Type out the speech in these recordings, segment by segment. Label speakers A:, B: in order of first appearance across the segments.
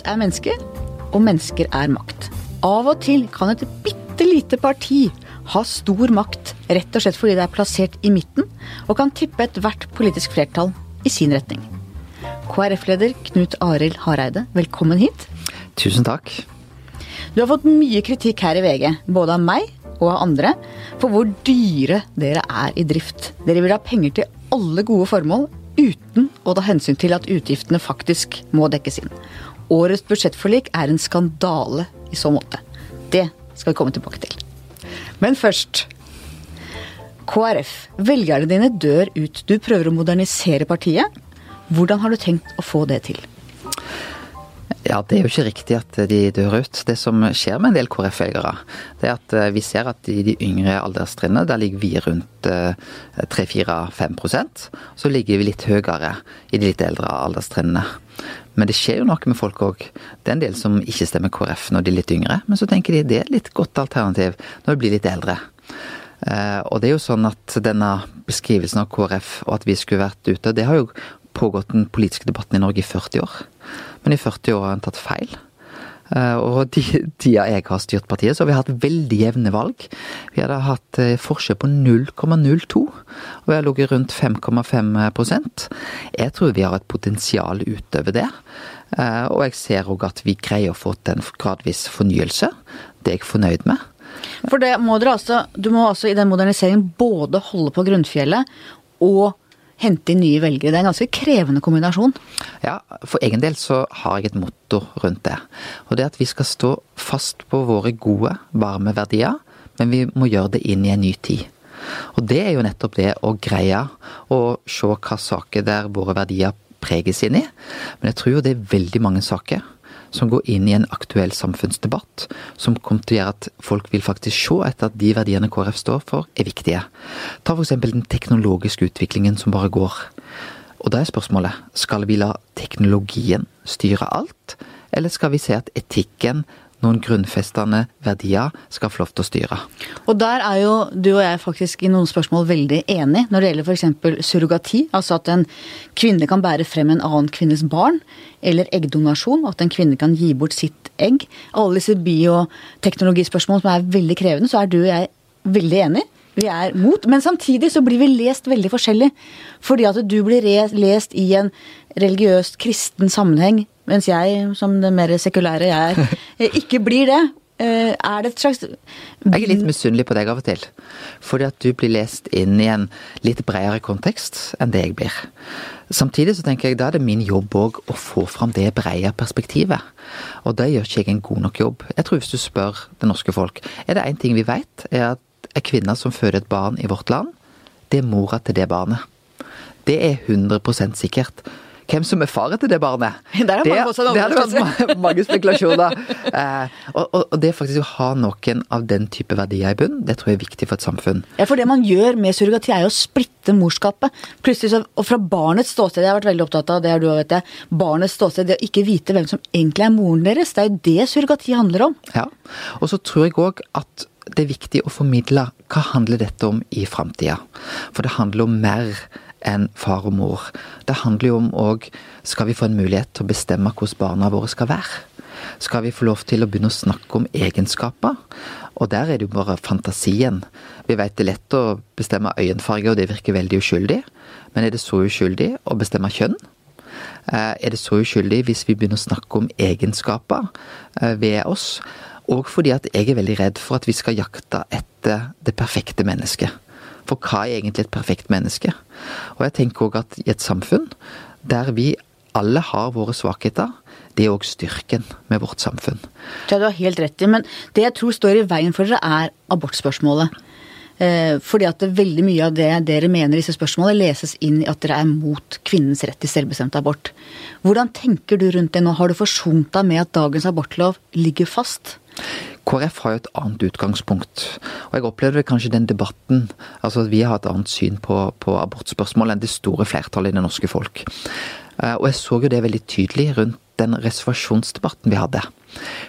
A: Makt er mennesker, og mennesker er makt. Av og til kan et bitte lite parti ha stor makt, rett og slett fordi det er plassert i midten, og kan tippe ethvert politisk flertall i sin retning. KrF-leder Knut Arild Hareide, velkommen hit.
B: Tusen takk.
A: Du har fått mye kritikk her i VG, både av meg og av andre, for hvor dyre dere er i drift. Dere vil ha penger til alle gode formål, uten å ta hensyn til at utgiftene faktisk må dekkes inn. Årets budsjettforlik er en skandale i så måte. Det skal vi komme tilbake til. Men først KrF. Velgerne dine dør ut. Du prøver å modernisere partiet. Hvordan har du tenkt å få det til?
B: Ja, Det er jo ikke riktig at de dør ut. Det som skjer med en del KrF-velgere, det er at eh, vi ser at i de yngre alderstrinnene, der ligger vi rundt 3-4-5% Så ligger vi litt høyere i de litt eldre alderstrinnene. Men det skjer jo noe med folk òg. Det er en del som ikke stemmer KrF når de er litt yngre, men så tenker de det er et litt godt alternativ når de blir litt eldre. Eh, og det er jo sånn at denne beskrivelsen av KrF og at vi skulle vært ute, det har jo pågått den politiske debatten i Norge i 40 år. Men i 40 år har en tatt feil. Eh, og de tida jeg har styrt partiet, så har vi hatt veldig jevne valg. Vi hadde hatt eh, forskjell på 0,02, og vi har ligget rundt 5,5% Jeg tror vi har et potensial utover det. Eh, og jeg ser òg at vi greier å få til en gradvis fornyelse. Det er jeg fornøyd med.
A: For det må dere altså, Du må altså i den moderniseringen både holde på grunnfjellet og hente inn nye velgere. Det er en ganske krevende kombinasjon.
B: Ja, for egen del så har jeg et motto rundt det. Og det er at vi skal stå fast på våre gode, varme verdier, men vi må gjøre det inn i en ny tid. Og det er jo nettopp det å greie å se hva saker der våre verdier preges inn i. Men jeg tror jo det er veldig mange saker som går inn i en aktuell samfunnsdebatt, som kommer til å gjøre at folk vil faktisk se etter at de verdiene KrF står for, er viktige. Ta f.eks. den teknologiske utviklingen som bare går. Og da er spørsmålet, skal vi la teknologien styre alt, eller skal vi se at etikken noen grunnfestende verdier skal få lov til å styre.
A: Og der er jo du og jeg faktisk i noen spørsmål veldig enig, når det gjelder f.eks. surrogati. Altså at en kvinne kan bære frem en annen kvinnes barn. Eller eggdonasjon, at en kvinne kan gi bort sitt egg. Alle disse bioteknologispørsmål som er veldig krevende, så er du og jeg veldig enig. Vi er mot, men samtidig så blir vi lest veldig forskjellig. Fordi at du blir lest i en religiøst kristen sammenheng, mens jeg, som det mer sekulære jeg er, ikke blir det. Eh, er det et slags
B: Jeg er litt misunnelig på deg av og til. Fordi at du blir lest inn i en litt bredere kontekst enn det jeg blir. Samtidig så tenker jeg da er det min jobb òg å få fram det brede perspektivet. Og da gjør ikke jeg en god nok jobb. Jeg tror hvis du spør det norske folk, er det én ting vi vet, er at en kvinne som føder et barn i vårt land, det er mora til det barnet. Det er 100% sikkert hvem som er far til det barnet.
A: Der har mange
B: det, det hadde vært mange spekulasjoner. Eh, og, og, og, det faktisk å ha noen av den type verdier i bunn, det tror jeg er viktig for et samfunn.
A: Ja, for det man gjør med surrogati er jo å splitte morskapet. Plutselig så, Og fra barnets ståsted, jeg har vært veldig opptatt av det er du vet jeg, barnets ståsted, det å ikke vite hvem som egentlig er moren deres. Det er jo det surrogati handler om.
B: Ja, og så tror jeg òg at det er viktig å formidle hva handler dette om i framtida. For det handler om mer enn far og mor. Det handler jo om òg skal vi få en mulighet til å bestemme hvordan barna våre skal være. Skal vi få lov til å begynne å snakke om egenskaper? Og der er det jo bare fantasien. Vi vet det er lett å bestemme øyenfarge, og det virker veldig uskyldig. Men er det så uskyldig å bestemme kjønn? Eh, er det så uskyldig hvis vi begynner å snakke om egenskaper eh, ved oss? Og fordi at jeg er veldig redd for at vi skal jakte etter det perfekte mennesket. For hva er egentlig et perfekt menneske? Og jeg tenker òg at i et samfunn der vi alle har våre svakheter, det er òg styrken med vårt samfunn.
A: Ja, du har helt rett i, men det jeg tror står i veien for dere, er abortspørsmålet. Eh, fordi at veldig mye av det dere mener i disse spørsmålene, leses inn i at dere er mot kvinnens rett til selvbestemt abort. Hvordan tenker du rundt det nå? Har du forsont deg med at dagens abortlov ligger fast?
B: KrF har jo et annet utgangspunkt. Og jeg opplevde kanskje den debatten altså at Vi har et annet syn på, på abortspørsmål enn det store flertallet i det norske folk. Eh, og jeg så jo det veldig tydelig rundt den reservasjonsdebatten vi hadde.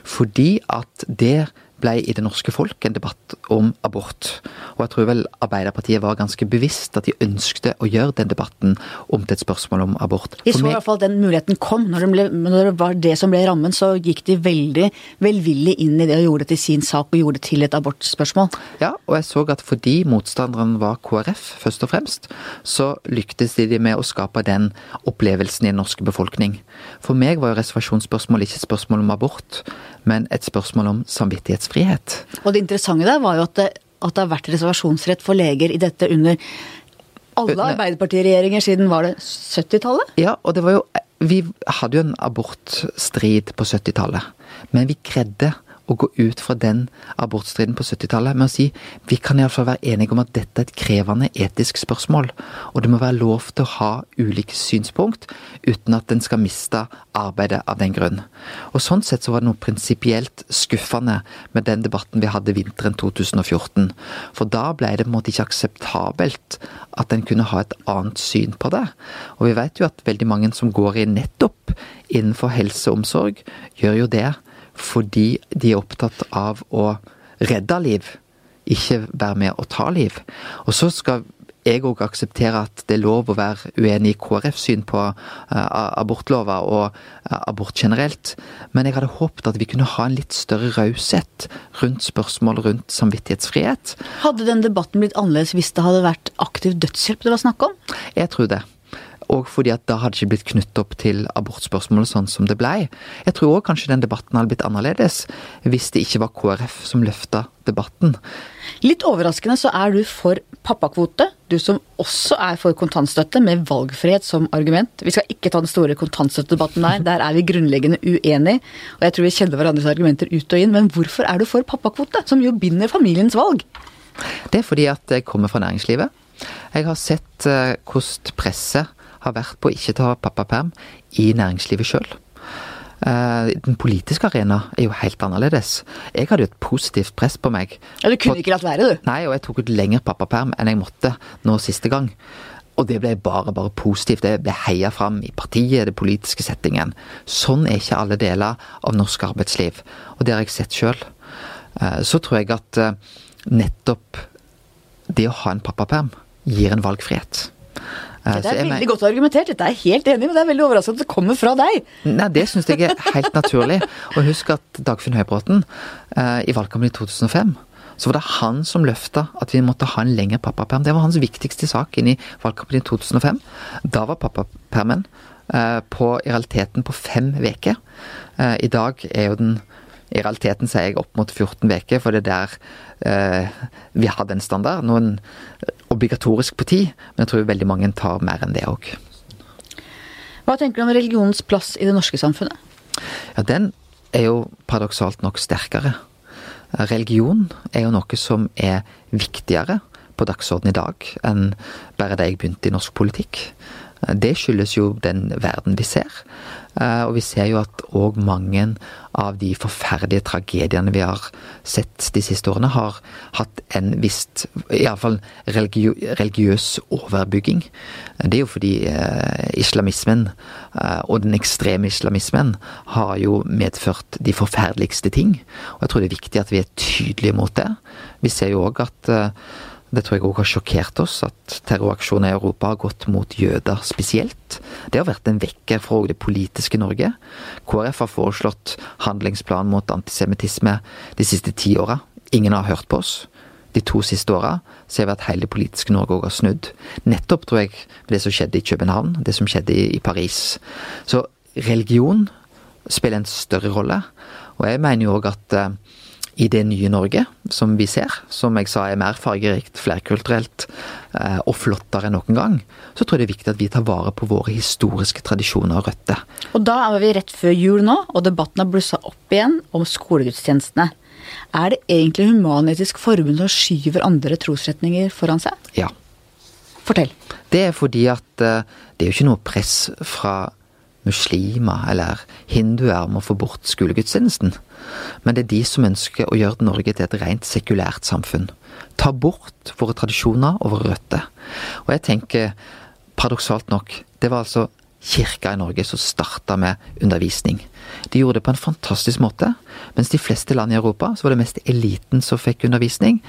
B: Fordi at det ble i det norske folk en debatt om abort. Og jeg tror vel Arbeiderpartiet var ganske bevisst at de ønskte å gjøre den debatten om til et spørsmål om abort.
A: De så i hvert fall den muligheten kom. Når det, ble, når det, var det som ble rammen, så gikk de veldig velvillig inn i det og gjorde det til sin sak og gjorde det til et abortspørsmål.
B: Ja, og jeg så at fordi motstanderen var KrF, først og fremst, så lyktes de med å skape den opplevelsen i den norske befolkning. For meg var jo reservasjonsspørsmål ikke et spørsmål om abort, men et spørsmål om samvittighetsfrihet.
A: Og det interessante der var jo at det, at det har vært reservasjonsrett for leger i dette under alle Arbeiderpartiregjeringer siden var det 70-tallet?
B: Ja, og det var jo Vi hadde jo en abortstrid på 70-tallet, men vi greide å gå ut fra den abortstriden på 70-tallet med å si vi kan iallfall være enige om at dette er et krevende etisk spørsmål, og det må være lov til å ha ulike synspunkt uten at en skal miste arbeidet av den grunn. Og Sånn sett så var det noe prinsipielt skuffende med den debatten vi hadde vinteren 2014. For da ble det på en måte ikke akseptabelt at en kunne ha et annet syn på det. Og vi vet jo at veldig mange som går i nettopp innenfor helse og omsorg, gjør jo det fordi de er opptatt av å redde liv, ikke være med å ta liv. Og så skal jeg òg akseptere at det er lov å være uenig i KrFs syn på uh, abortlova og uh, abort generelt, men jeg hadde håpet at vi kunne ha en litt større raushet rundt spørsmål rundt samvittighetsfrihet.
A: Hadde den debatten blitt annerledes hvis det hadde vært aktiv dødshjelp det var snakk om?
B: Jeg tror det. Og fordi at da hadde det ikke blitt knyttet opp til abortspørsmålet sånn som det blei. Jeg tror òg kanskje den debatten hadde blitt annerledes hvis det ikke var KrF som løfta debatten.
A: Litt overraskende så er du for pappakvote, du som også er for kontantstøtte, med valgfrihet som argument. Vi skal ikke ta den store kontantstøttedebatten der, der er vi grunnleggende uenige. Og jeg tror vi kjenner hverandres argumenter ut og inn, men hvorfor er du for pappakvote, som jo binder familiens valg?
B: Det er fordi at jeg kommer fra næringslivet. Jeg har sett eh, hvordan presset har vært på å ikke ta pappaperm i næringslivet sjøl. Eh, den politiske arena er jo helt annerledes. Jeg hadde jo et positivt press på meg.
A: Ja, Du kunne ikke latt være, du?
B: Nei, og jeg tok ut lengre pappaperm enn jeg måtte nå siste gang. Og det ble bare, bare positivt. Det ble heia fram i partiet, det politiske settingen. Sånn er ikke alle deler av norsk arbeidsliv. Og det har jeg sett sjøl. Eh, så tror jeg at eh, nettopp det å ha en pappaperm gir en valgfrihet.
A: Eh, det er veldig godt argumentert, dette er jeg helt enig men det er veldig overraskende at det kommer fra deg.
B: Nei, det syns jeg er helt naturlig. Og husk at Dagfinn Høybråten, eh, i valgkampen i 2005 så var det han som løfta at vi måtte ha en lengre pappaperm. Det var hans viktigste sak inn i valgkampen i 2005. Da var pappapermen eh, på, i realiteten på fem uker. I dag er jo den i realiteten så er jeg opp mot 14 uker, for det er der eh, vi hadde en standard. Noen obligatorisk på 10, men jeg tror veldig mange tar mer enn det òg.
A: Hva tenker du om religionens plass i det norske samfunnet?
B: Ja, Den er jo paradoksalt nok sterkere. Religion er jo noe som er viktigere på dagsordenen i dag enn bare da jeg begynte i norsk politikk. Det skyldes jo den verden vi ser. Eh, og vi ser jo at òg mange av de forferdelige tragediene vi har sett de siste årene, har hatt en visst Iallfall religiø religiøs overbygging. Det er jo fordi eh, islamismen, eh, og den ekstreme islamismen, har jo medført de forferdeligste ting. Og jeg tror det er viktig at vi er tydelige mot det. Vi ser jo òg at det tror jeg òg har sjokkert oss, at terroraksjoner i Europa har gått mot jøder spesielt. Det har vært en vekker for det politiske Norge. KrF har foreslått handlingsplan mot antisemittisme de siste ti åra. Ingen har hørt på oss. De to siste åra ser vi at hele det politiske Norge òg har snudd. Nettopp, tror jeg, det som skjedde i København, det som skjedde i Paris. Så religion spiller en større rolle. Og jeg mener jo òg at eh, i det nye Norge som vi ser, som jeg sa er mer fargerikt, flerkulturelt eh, og flottere enn noen gang, så tror jeg det er viktig at vi tar vare på våre historiske tradisjoner og røtter.
A: Og da er vi rett før jul nå, og debatten har blussa opp igjen om skolegudstjenestene. Er det egentlig Human-Etisk Forbund som skyver andre trosretninger foran seg?
B: Ja.
A: Fortell.
B: Det er fordi at uh, det er jo ikke noe press fra muslimer eller hinduer om å få bort skolegudstjenesten. Men det er de som ønsker å gjøre Norge til et rent sekulært samfunn. Ta bort våre tradisjoner og våre røtter. Og jeg tenker, paradoksalt nok, det var altså kirka i Norge som starta med undervisning. De gjorde det på en fantastisk måte. Mens de fleste land i Europa så var det mest eliten som fikk undervisning.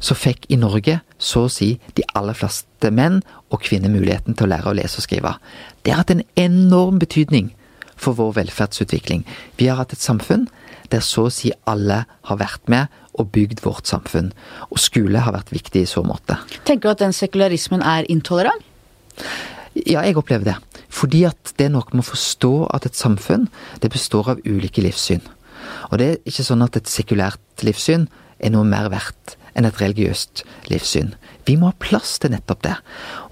B: Så fikk i Norge så å si de aller fleste menn og kvinner muligheten til å lære å lese og skrive. Det har hatt en enorm betydning for vår velferdsutvikling. Vi har hatt et samfunn der så å si alle har vært med og bygd vårt samfunn. Og skole har vært viktig i så måte.
A: Tenker du at den sekularismen er intolerant?
B: Ja, jeg opplever det. Fordi at det er noe med å forstå at et samfunn det består av ulike livssyn. Og det er ikke sånn at et sekulært livssyn er noe mer verdt enn et religiøst livssyn. Vi må ha plass til nettopp det.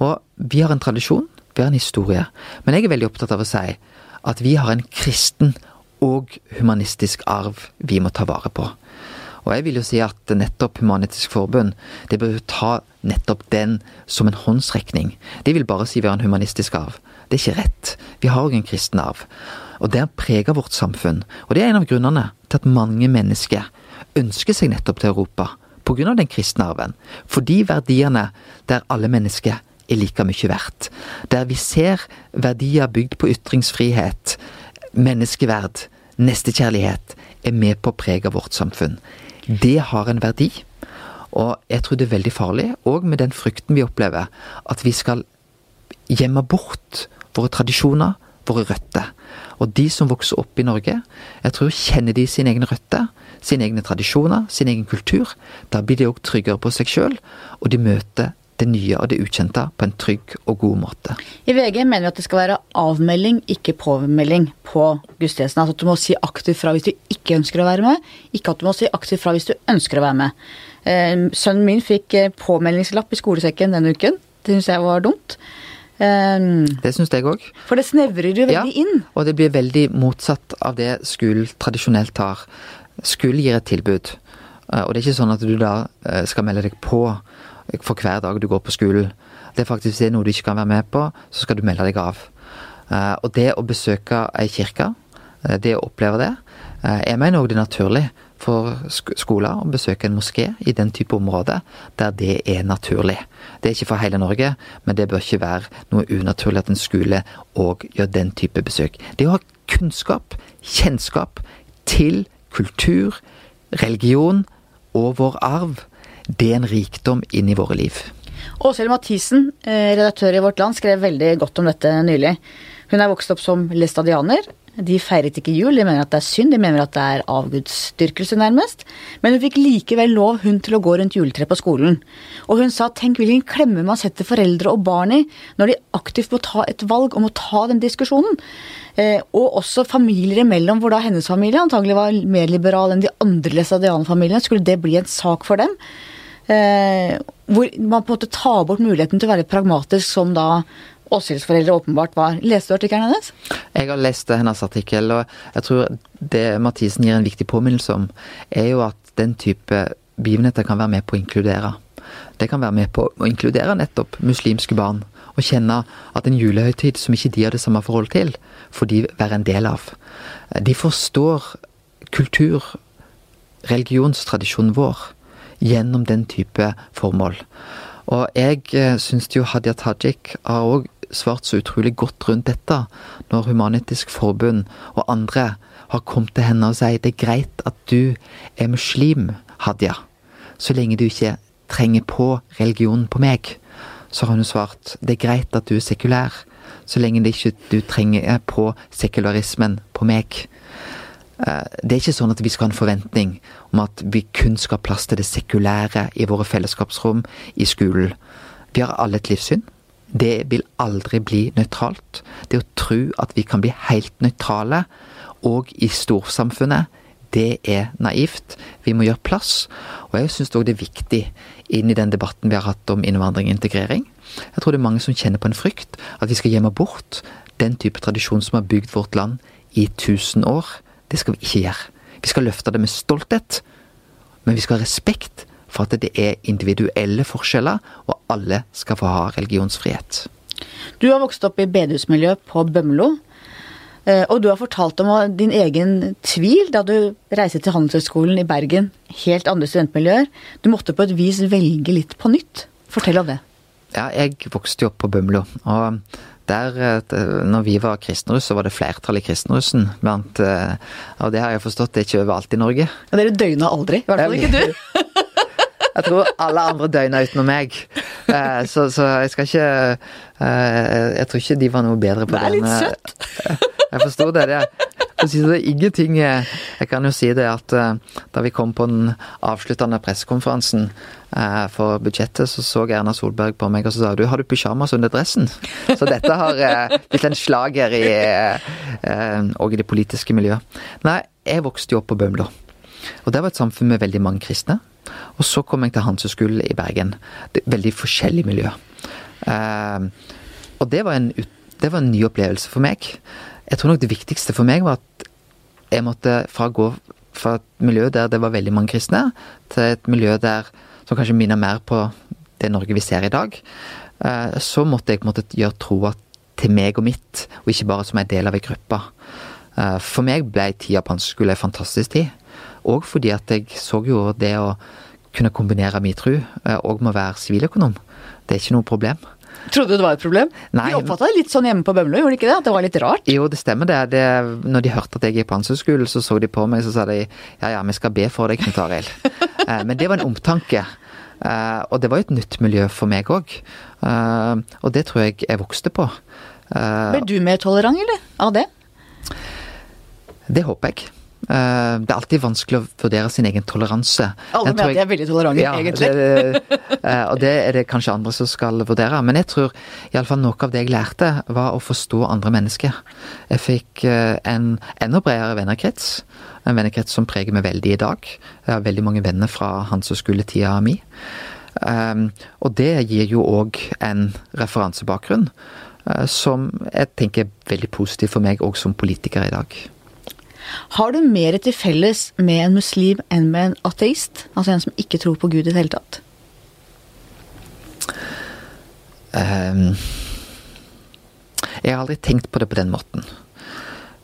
B: Og vi har en tradisjon, vi har en historie. Men jeg er veldig opptatt av å si at vi har en kristen og humanistisk arv vi må ta vare på. Og jeg vil jo si at nettopp Human-Etisk Forbund det bør ta nettopp den som en håndsrekning. De vil bare si vi har en humanistisk arv. Det er ikke rett. Vi har òg en kristen arv. Og det har prega vårt samfunn. Og det er en av grunnene til at mange mennesker ønsker seg nettopp til Europa. På grunn av den kristne arven. Fordi verdiene der alle mennesker er like mye verdt. Der vi ser verdier bygd på ytringsfrihet, menneskeverd, nestekjærlighet, er med på å prege vårt samfunn. Det har en verdi. Og jeg tror det er veldig farlig, òg med den frykten vi opplever, at vi skal gjemme bort våre tradisjoner, våre røtter. Og de som vokser opp i Norge, jeg tror kjenner de sine egne røtter, sine egne tradisjoner, sin egen kultur. Da blir de òg tryggere på seg sjøl, og de møter det nye og det ukjente på en trygg og god måte.
A: I VG mener vi at det skal være avmelding, ikke påmelding på gudstjenesten. Altså at du må si aktivt fra hvis du ikke ønsker å være med, ikke at du må si aktivt fra hvis du ønsker å være med. Eh, sønnen min fikk eh, påmeldingslapp i skolesekken denne uken. Det syns jeg var dumt.
B: Um, det syns jeg òg.
A: For det snevrer jo veldig ja, inn.
B: Og det blir veldig motsatt av det skolen tradisjonelt har. Skolen gir et tilbud, og det er ikke sånn at du da skal melde deg på for hver dag du går på skolen. Det er faktisk det noe du ikke kan være med på, så skal du melde deg av. Eh, og det å besøke ei kirke, eh, det å oppleve det eh, Jeg mener òg det er naturlig for skoler å besøke en moské i den type områder der det er naturlig. Det er ikke for hele Norge, men det bør ikke være noe unaturlig at en skole òg gjør den type besøk. Det å ha kunnskap, kjennskap til kultur, religion og vår arv, det er en rikdom inn i våre liv.
A: Åshild Mathisen, eh, redaktør i Vårt Land, skrev veldig godt om dette nylig. Hun er vokst opp som læstadianer. De feiret ikke jul, de mener at det er synd, de mener at det er avgudsdyrkelse, nærmest. Men hun fikk likevel lov, hun, til å gå rundt juletreet på skolen. Og hun sa tenk hvilken klemme man setter foreldre og barn i når de aktivt må ta et valg om å ta den diskusjonen. Eh, og også familier imellom, hvor da hennes familie antagelig var mer liberal enn de andre læstadianerfamiliene. Skulle det bli en sak for dem? Eh, hvor man på en måte tar bort muligheten til å være pragmatisk, som da Åshild foreldre åpenbart var. Leste du artikkelen hennes?
B: Jeg har lest hennes artikkel, og jeg tror det Mathisen gir en viktig påminnelse om, er jo at den type begivenheter kan være med på å inkludere. Det kan være med på å inkludere nettopp muslimske barn. Og kjenne at en julehøytid som ikke de har det samme forhold til, får de være en del av. De forstår kultur, religionstradisjonen vår gjennom den type formål. Og jeg eh, syns jo Hadia Tajik har òg svart så utrolig godt rundt dette, når Human-Etisk Forbund og andre har kommet til henne og sier det er greit at du er muslim, Hadia, så lenge du ikke trenger på religionen på meg. Så har hun svart det er greit at du er sekulær, så lenge det ikke du trenger på sekularismen på meg. Eh, det er ikke sånn at vi skal ha en forventning om at vi kun skal ha plass til det sekulære i våre fellesskapsrom i skolen. Vi har alle et livssyn. Det vil aldri bli nøytralt. Det å tro at vi kan bli helt nøytrale, og i storsamfunnet, det er naivt. Vi må gjøre plass. Og jeg syns òg det er viktig inn i den debatten vi har hatt om innvandring og integrering. Jeg tror det er mange som kjenner på en frykt. At vi skal gjemme bort den type tradisjon som har bygd vårt land i tusen år. Det skal vi ikke gjøre. Vi skal løfte det med stolthet, men vi skal ha respekt for at det er individuelle forskjeller, og alle skal få ha religionsfrihet.
A: Du har vokst opp i bedehusmiljø på Bømlo. Eh, og du har fortalt om din egen tvil da du reiste til Handelshøyskolen i Bergen. Helt andre studentmiljøer. Du måtte på et vis velge litt på nytt. Fortell om det.
B: Ja, jeg vokste jo opp på Bømlo. Og der, eh, når vi var kristenruss, så var det flertall i kristenrussen. Blant, eh, og det har jeg forstått, det er ikke overalt i Norge.
A: Ja, dere døgna aldri. I hvert fall ikke du.
B: Jeg tror alle andre døgna utenom meg. Eh, så, så, jeg skal ikke Jeg tror ikke de var noe bedre på
A: det. Det er litt
B: søtt. Jeg forsto det. det. Si det er ingenting Jeg kan jo si det at da vi kom på den avsluttende pressekonferansen for budsjettet, så så Erna Solberg på meg og så sa du, har du pysjamas under dressen? Så dette har blitt en slager i og i det politiske miljøet. Nei, jeg vokste jo opp på Bømlo. Og det var et samfunn med veldig mange kristne. Og så kom jeg til Hanseskolen i Bergen. Er veldig forskjellig miljø. Uh, og det var, en, det var en ny opplevelse for meg. Jeg tror nok det viktigste for meg var at jeg måtte fra gå fra et miljø der det var veldig mange kristne, til et miljø der som kanskje minner mer på det Norge vi ser i dag. Uh, så måtte jeg måtte gjøre troa til meg og mitt, og ikke bare som en del av ei gruppe. Uh, for meg ble tida på Hanseskolen ei fantastisk tid. Og fordi at jeg så jo det å kunne kombinere min tro òg med å være siviløkonom. Det er ikke noe problem.
A: Trodde du det var et problem?
B: Nei.
A: De oppfatta det litt sånn hjemme på Bømlo, gjorde de ikke det? At det var litt rart?
B: Jo, det stemmer det. det når de hørte at jeg gikk på Handelshøyskolen, så så de på meg så sa de ja ja, vi skal be for deg, Knut Arild. Eh, men det var en omtanke. Eh, og det var jo et nytt miljø for meg òg. Eh, og det tror jeg jeg vokste på.
A: Ble du mer tolerant, eller? Av det?
B: Det håper jeg. Eh, det er alltid vanskelig å vurdere sin egen toleranse.
A: Alle mener at de er veldig tolerante,
B: ja,
A: egentlig.
B: Det, eh, og det er det kanskje andre som skal vurdere. Men jeg tror iallfall noe av det jeg lærte, var å forstå andre mennesker. Jeg fikk eh, en enda bredere vennekrets. En vennekrets som preger meg veldig i dag. Jeg har veldig mange venner fra handelshøyskoletida mi. Um, og det gir jo òg en referansebakgrunn som jeg tenker er veldig positiv for meg òg som politiker i dag.
A: Har du mer til felles med en muslim enn med en ateist? Altså en som ikke tror på Gud i det hele tatt?
B: Um, jeg har aldri tenkt på det på den måten.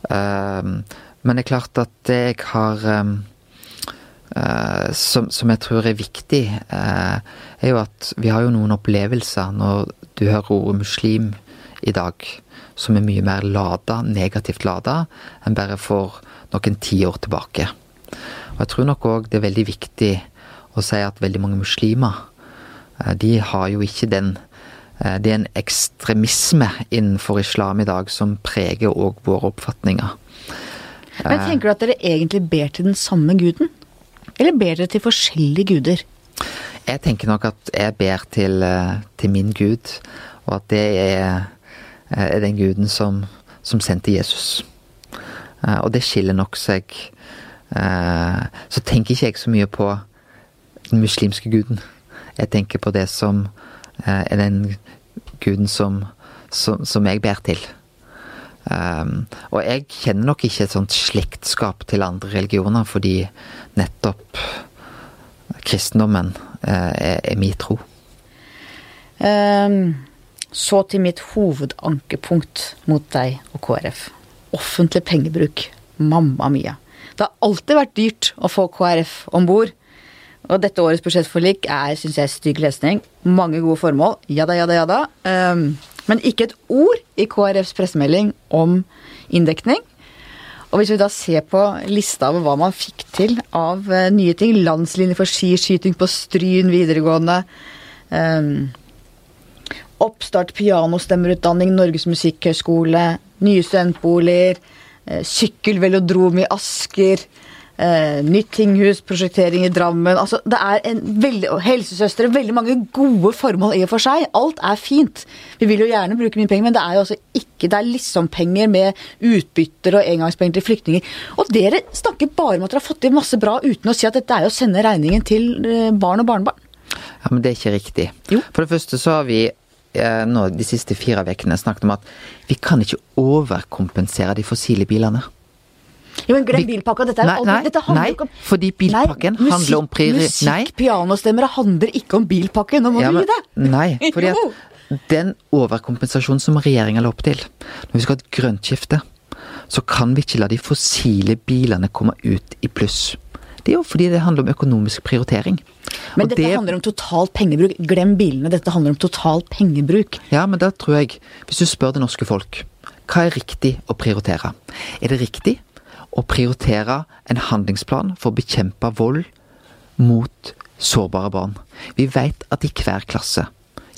B: Um, men det er klart at det jeg har um, uh, som, som, jeg tror er viktig, uh, er jo at vi har jo noen opplevelser når du hører ordet muslim i dag, som er mye mer lada, negativt lada, enn bare for noen tiår tilbake. Og jeg tror nok òg det er veldig viktig å si at veldig mange muslimer, eh, de har jo ikke den eh, Det er en ekstremisme innenfor islam i dag som preger òg våre oppfatninger.
A: Men tenker du at dere egentlig ber til den samme guden? Eller ber dere til forskjellige guder?
B: Jeg tenker nok at jeg ber til, eh, til min gud, og at det er, er den guden som, som sendte Jesus. Eh, og det skiller nok seg eh, Så tenker ikke jeg så mye på den muslimske guden. Jeg tenker på det som eh, er den guden som, som, som jeg ber til. Um, og jeg kjenner nok ikke et sånt slektskap til andre religioner, fordi nettopp kristendommen uh, er, er min tro.
A: Um, så til mitt hovedankepunkt mot deg og KrF offentlig pengebruk. Mamma mia. Det har alltid vært dyrt å få KrF om bord. Og dette årets budsjettforlik er, syns jeg, stygg lesning. Mange gode formål. Ja da, ja da, ja da. Um, men ikke et ord i KrFs pressemelding om inndekning. Og hvis vi da ser på lista over hva man fikk til av uh, nye ting Landslinje for skiskyting på Stryn videregående. Um, oppstart pianostemmerutdanning, Norges musikkhøgskole, nye studentboliger, eh, sykkelvelodrom i Asker, eh, nytt tinghus, prosjektering i Drammen altså det er en veldig, Helsesøstre, veldig mange gode formål i og for seg. Alt er fint. Vi vil jo gjerne bruke mye penger, men det er jo altså ikke Det er liksom-penger med utbytter og engangspenger til flyktninger. Og dere snakker bare om at dere har fått til masse bra uten å si at dette er å sende regningen til eh, barn og barnebarn.
B: Ja, Men det er ikke riktig.
A: Jo.
B: For det første så har vi nå de siste fire ukene snakket om at vi kan ikke overkompensere de fossile bilene.
A: Jo, men glem bilpakka. Dette,
B: nei, nei, dette handler
A: nei,
B: ikke om Fordi bilpakken nei, handler om priori...
A: Musikk, pianostemmere handler ikke om bilpakke. Nå må ja, du gi deg!
B: Nei, fordi at den overkompensasjonen som regjeringa la opp til, når vi skal ha et grønt skifte, så kan vi ikke la de fossile bilene komme ut i pluss. Det er jo fordi det handler om økonomisk prioritering.
A: Men
B: Og
A: dette
B: det-
A: handler om total pengebruk. Glem bilene, dette handler om total pengebruk.
B: Ja, men da tror jeg, hvis du spør det norske folk, hva er riktig å prioritere? Er det riktig å prioritere en handlingsplan for å bekjempe vold mot sårbare barn? Vi vet at i hver klasse,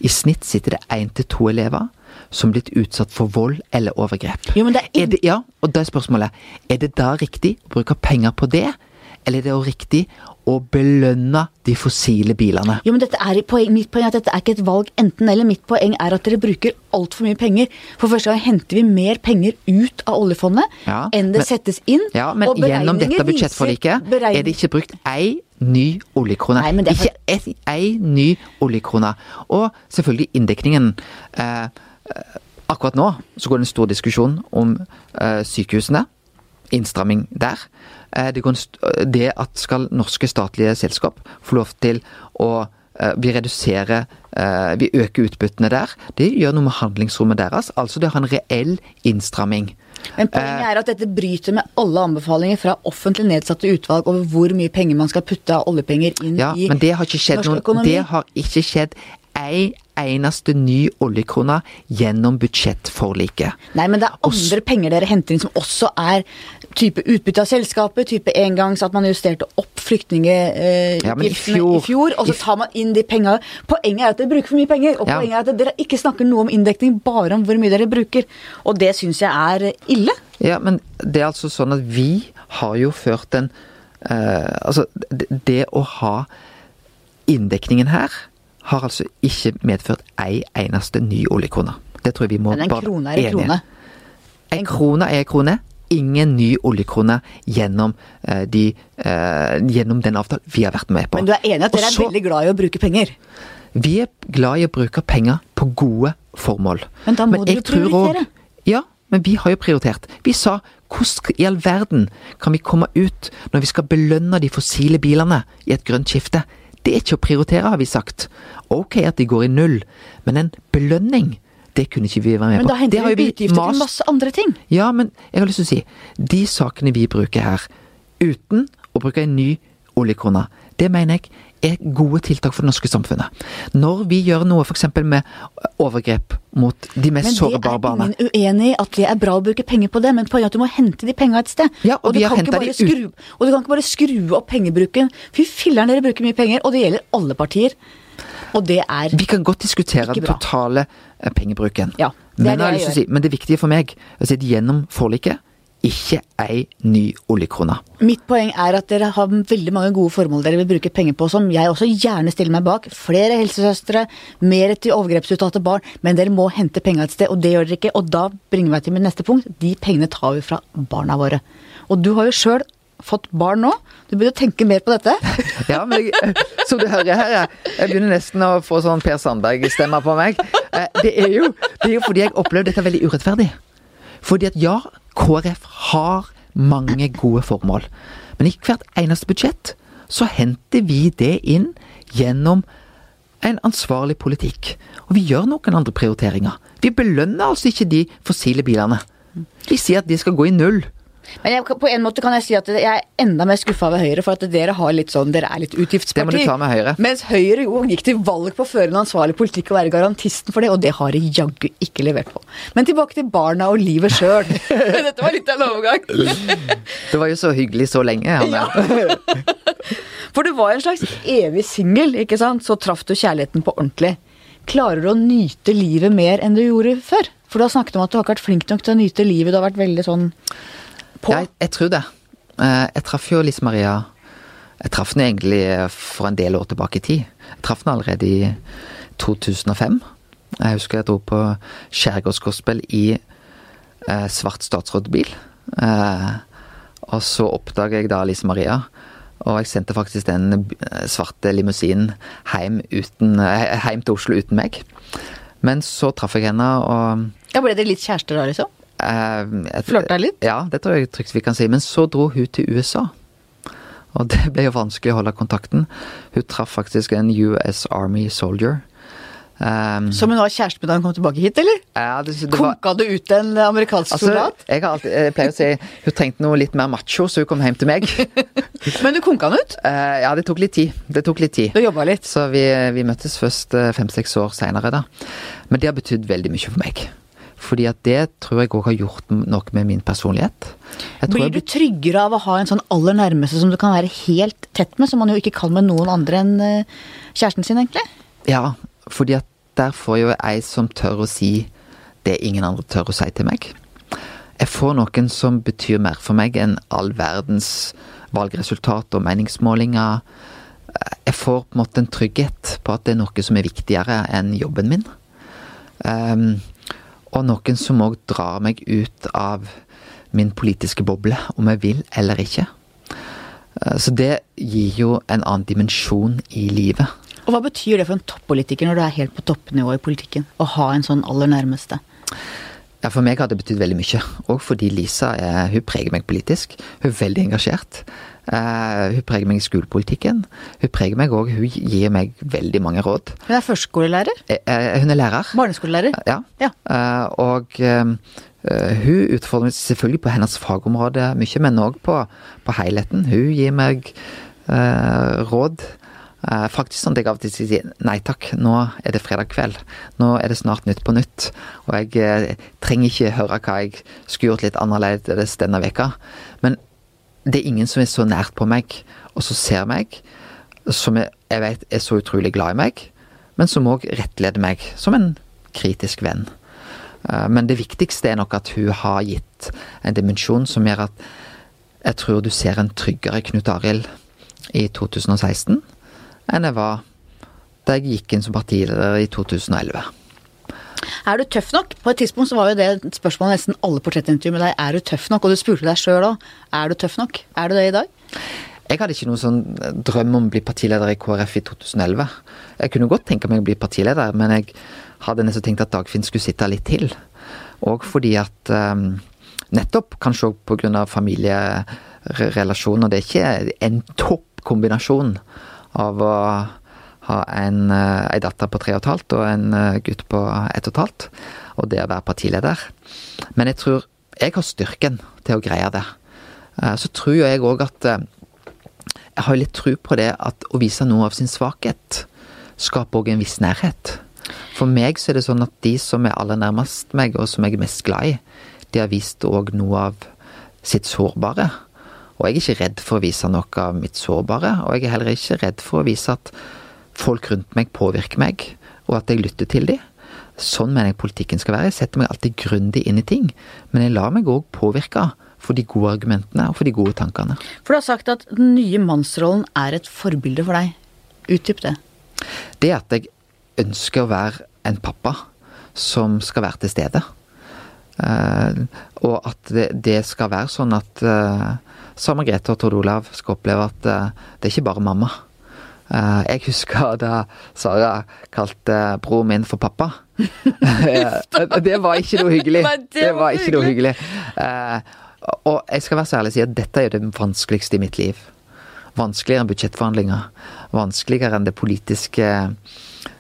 B: i snitt sitter det én til to elever som blitt utsatt for vold eller overgrep.
A: Jo, men det er
B: er det, ja, og da er spørsmålet, er det da riktig å bruke penger på det, eller er det riktig å belønne de fossile bilene?
A: Jo, men dette er, poeng, Mitt poeng er at dette er ikke et valg enten-eller. Mitt poeng er at dere bruker altfor mye penger. For første gang henter vi mer penger ut av oljefondet
B: Ja,
A: enn det
B: men-
A: settes inn.
B: Ja, men gjennom dette budsjettforliket er det ikke brukt ei ny oljekrone.
A: Nei, men det for-
B: Ikke et, ei ny oljekrone. Og selvfølgelig inndekningen. Eh, eh, akkurat nå så går det en stor diskusjon om eh, sykehusene. Innstramming der. Eh, det, st det at skal norske statlige selskap få lov til å eh, vi reduserer eh, Vi øker utbyttene der. Det gjør noe med handlingsrommet deres. Altså det har en reell innstramming.
A: Men poenget er at dette bryter med alle anbefalinger fra offentlig nedsatte utvalg over hvor mye penger man skal putte av oljepenger inn
B: Ja,
A: i
B: men det har ikke skjedd
A: norsk økonomi.
B: Det har ikke skjedd ei eneste ny oljekrone gjennom budsjettforliket.
A: Nei, men det er andre penger dere henter inn som også er type utbytte av selskapet, type engangs at man justerte opp flyktningutgiftene
B: Ja, men i
A: i,
B: fjor-
A: fjor, og så tar man inn de penga. Poenget er at dere bruker for mye penger, og
B: Ja.
A: poenget er at dere ikke snakker noe om inndekning, bare om hvor mye dere bruker. Og det syns jeg er ille.
B: Ja, men det er altså sånn at vi har jo ført en eh, Altså, det, å ha inndekningen her har altså ikke medført ei eneste ny oljekrone. Det tror jeg vi må bare
A: Men en krone er en krone.
B: En krone er en krone. Ingen ny oljekrone gjennom, eh, de, eh, gjennom den avtalen vi har vært med på.
A: Men du er enig at
B: dere
A: dere er veldig glad i å bruke penger?
B: Vi er glad i å bruke penger på gode formål.
A: Men da må du
B: jeg
A: jo
B: tror også-
A: prioritere.
B: ja, men vi har jo prioritert. Vi sa hvordan i all verden kan vi komme ut når vi skal belønne de fossile bilene i et grønt skifte? Det er ikke å prioritere, har vi sagt. Ok at de går i null, men en belønning, det kunne ikke vi være med på.
A: Men
B: da
A: henter
B: har
A: vi
B: utgifter
A: utgifter til masse andre ting.
B: ja, men jeg har lyst til å si De sakene vi bruker her, uten å bruke en ny oljekrone, det mener jeg er gode tiltak for det norske samfunnet. Når vi gjør noe f.eks. med overgrep mot de mest sårbare barna.
A: Men det er ingen uenig i at det er bra å bruke penger på det, men poenget er at du må hente de penga et sted.
B: Ja, og
A: du
B: de ut-
A: skru, Og du kan ikke bare skru opp pengebruken. Fy filler'n, dere bruker mye penger, og det gjelder alle partier. Og det er ikke bra.
B: Vi kan godt diskutere den totale pengebruken.
A: Ja, det
B: men,
A: det
B: jeg
A: jeg
B: si, men det viktige for meg er å si at gjennom forliket ikke ei ny oljekrone.
A: Mitt poeng er at dere har veldig mange gode formål dere vil bruke penger på, som jeg også gjerne stiller meg bak. Flere helsesøstre, mer til overgrepsutsatte barn, men dere må hente penga et sted, og det gjør dere ikke. Og da bringer meg til mitt neste punkt. De pengene tar vi fra barna våre. Og du har jo sjøl fått barn nå. Du burde tenke mer på dette.
B: Ja, men som du hører her, jeg, begynner nesten å få sånn Per Sandberg-stemmer på meg. Eh, Det er, jo, det er jo fordi jeg opplever dette veldig urettferdig. Fordi at ja, KrF har mange gode formål. Men i hvert eneste budsjett så henter vi det inn gjennom en ansvarlig politikk. Og vi gjør noen andre prioriteringer. Vi belønner altså ikke de fossile bilene. Vi sier at de skal gå i null.
A: Men jeg, på en måte kan jeg si at jeg er enda mer skuffa ved Høyre, for at dere har litt sånn, dere er litt utgiftsparti.
B: Det må du ta med Høyre.
A: Mens Høyre jo gikk til valg på å føre en ansvarlig politikk og være garantisten for det, og det har de jaggu ikke levert på. Men tilbake til barna og livet sjøl. Dette var litt av en overgang.
B: Det var jo så hyggelig så lenge. Hanne.
A: For du var en slags evig singel, ikke sant? Så traff du kjærligheten på ordentlig. Klarer du å nyte livet mer enn du gjorde før? For du har snakket om at du har ikke vært flink nok til å nyte livet, du har vært veldig sånn på.
B: Jeg, jeg tror det. Eh, Jeg traff jo Lise Maria Jeg traff henne egentlig for en del år tilbake i tid. Jeg traff henne allerede i 2005. Jeg husker jeg dro på skjærgårdsgospel i eh, svart statsrådbil. Eh, og så oppdaga jeg da Lise Maria. Og jeg sendte faktisk den eh, svarte limousinen hjem, uten, eh, hjem til Oslo uten meg. Men så traff jeg henne, og
A: Ja, Ble dere litt kjærester da, liksom?
B: Eh,
A: Flørta litt?
B: Ja, det tror jeg trygt vi kan si. Men så dro hun til USA. Og det ble jo vanskelig å holde kontakten. Hun traff faktisk en US Army soldier Um,
A: Som hun var kjæreste med da hun kom tilbake hit, eller?
B: ja, det, det var,
A: Konka du ut en amerikansk
B: altså,
A: soldat?
B: jeg, har alltid, jeg pleier å si hun trengte noe litt mer macho, så hun kom hjem til meg.
A: Men du konka han ut?
B: Uh, ja, det tok litt tid. Det tok litt tid.
A: Du jobba litt.
B: Så vi, vi møttes først fem-seks år seinere, da. Men det har betydd veldig mye for meg. Fordi at det tror jeg òg har gjort noe med min personlighet. Jeg tror
A: Blir du tryggere av å ha en sånn aller nærmeste som du kan være helt tett med, som man jo ikke kan med noen andre enn eh, kjæresten sin, egentlig?
B: Ja, fordi at der får jeg jo ei som tør å si det ingen andre tør å si til meg. Jeg får noen som betyr mer for meg enn all verdens valgresultat og meningsmålinger. Jeg får på en måte en trygghet på at det er noe som er viktigere enn jobben min. Ehm, og noen som òg drar meg ut av min politiske boble, om jeg vil eller ikke. Eh, Så det gir jo en annen dimensjon i livet.
A: Og hva betyr det for en toppolitiker når du er helt på toppnivå i politikken? Å ha en sånn aller nærmeste?
B: Ja, For meg har det betydd veldig mye. Og fordi Lisa er, hun preger meg politisk. Hun er veldig engasjert. Eh, hun preger meg i skolepolitikken. Hun preger meg òg, hun gir meg veldig mange råd.
A: Hun er førskolelærer?
B: Eh, eh, hun er lærer.
A: Barneskolelærer?
B: Ja.
A: Ja.
B: Og hun utfordrer meg selvfølgelig på hennes fagområde mye, men òg på, på helheten. Hun gir meg uh, råd. Uh, faktisk sånn at jeg av og til sier nei takk, nå er det fredag kveld. Nå er det snart Nytt på nytt. Og jeg uh, trenger ikke høre hva jeg skulle gjort litt annerledes denne veka. Men det er ingen som er så nært på meg, og som ser meg, som jeg, jeg vet er så utrolig glad i meg, men som òg rettleder meg som en kritisk venn. Eh, Men det viktigste er nok at hun har gitt en dimensjon som gjør at jeg tror du ser en tryggere Knut Arild i 2016 enn jeg var da jeg gikk inn som partileder i 2011.
A: Er du tøff nok? På et tidspunkt så var jo det et spørsmål nesten alle portrettintervju med deg. Er du tøff nok? Og du spurte deg sjøl òg. Er du tøff nok? Er du det i dag?
B: Jeg hadde ikke noen sånn drøm om å bli partileder i KrF i 2011. Jeg kunne godt tenke meg å bli partileder, men jeg hadde nesten tenkt at Dagfinn skulle sitte litt til. Og fordi at um, Nettopp kanskje òg pga. familierelasjoner. Det er ikke en topp kombinasjon av å ha en, en datter på tre og et halvt og en eh, gutt på ett og et halvt, og det å være partileder. Men jeg tror jeg har styrken til å greie det. Eh, Så tror jeg òg at eh, Jeg har litt tro på det at å vise noe av sin svakhet skaper òg en viss nærhet. For meg så er det sånn at de som er aller nærmest meg, og som jeg er mest glad i, de har vist òg noe av sitt sårbare. Og jeg er ikke redd for å vise noe av mitt sårbare, og jeg er heller ikke redd for å vise at folk rundt meg påvirker meg, og at jeg lytter til dem. Sånn mener jeg politikken skal være. Jeg setter meg alltid grundig inn i ting, men jeg lar meg òg påvirke for de gode argumentene og for de gode tankene.
A: For du har sagt at den nye mannsrollen er et forbilde for deg. Utdyp det.
B: Det at jeg ønsker å være en pappa som skal være til stede. Eh, og at det, det skal være sånn at uh, Sa Margrethe og Tord Olav skal oppleve at eh, det er ikke bare mamma. Eh, jeg husker da Sara kalte broren min for pappa. Eh, det var ikke noe hyggelig.
A: Det var
B: ikke noe hyggelig. Eh, og jeg skal være så ærlig og si at dette er jo det vanskeligste i mitt liv. Vanskeligere enn budsjettforhandlinger. Vanskeligere enn det politiske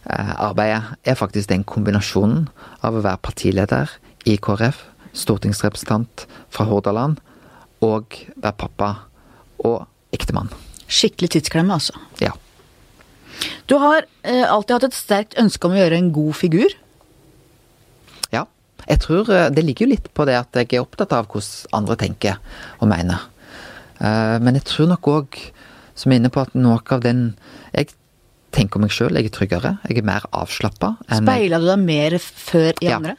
B: arbeidet. Er faktisk den kombinasjonen av å være partileder i KrF, stortingsrepresentant fra Hordaland, og være pappa og ektemann.
A: Skikkelig tidsklemme, altså.
B: Ja.
A: Du har eh, alltid hatt et sterkt ønske om å gjøre en god figur.
B: Ja. Jeg tror eh, det ligger jo litt på det at jeg er opptatt av hvordan andre tenker og mener. Eh, Men jeg tror nok òg, som er inne på, at noe av den Jeg tenker om meg sjøl, jeg er tryggere. Jeg er mer avslappa.
A: Speila du deg mer før i
B: Ja.
A: andre?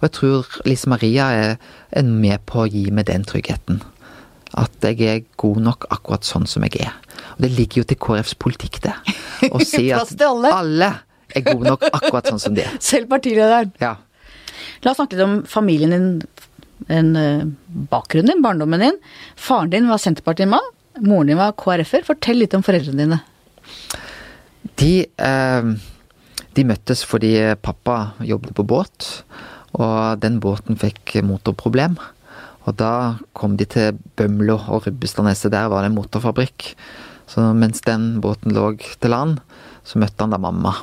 B: Og jeg tror Lise Maria er, er med på å gi meg den tryggheten. At jeg er god nok akkurat sånn som jeg er. Og det ligger jo til KrFs politikk, det. Å si at
A: alle.
B: er gode nok akkurat sånn som de er.
A: Selv partilederen.
B: Ja.
A: La oss snakke litt om familien din, en, eh, bakgrunnen din, barndommen din. Faren din var Senterpartimann, moren din var KrF-er. Fortell litt om foreldrene dine.
B: De, eh, de møttes fordi pappa jobbet på båt, og den båten fikk motorproblem. Og da kom de til Bømlo og Rubbestadneset, der var det en motorfabrikk. Så mens den båten lå til land, så møtte han da mamma.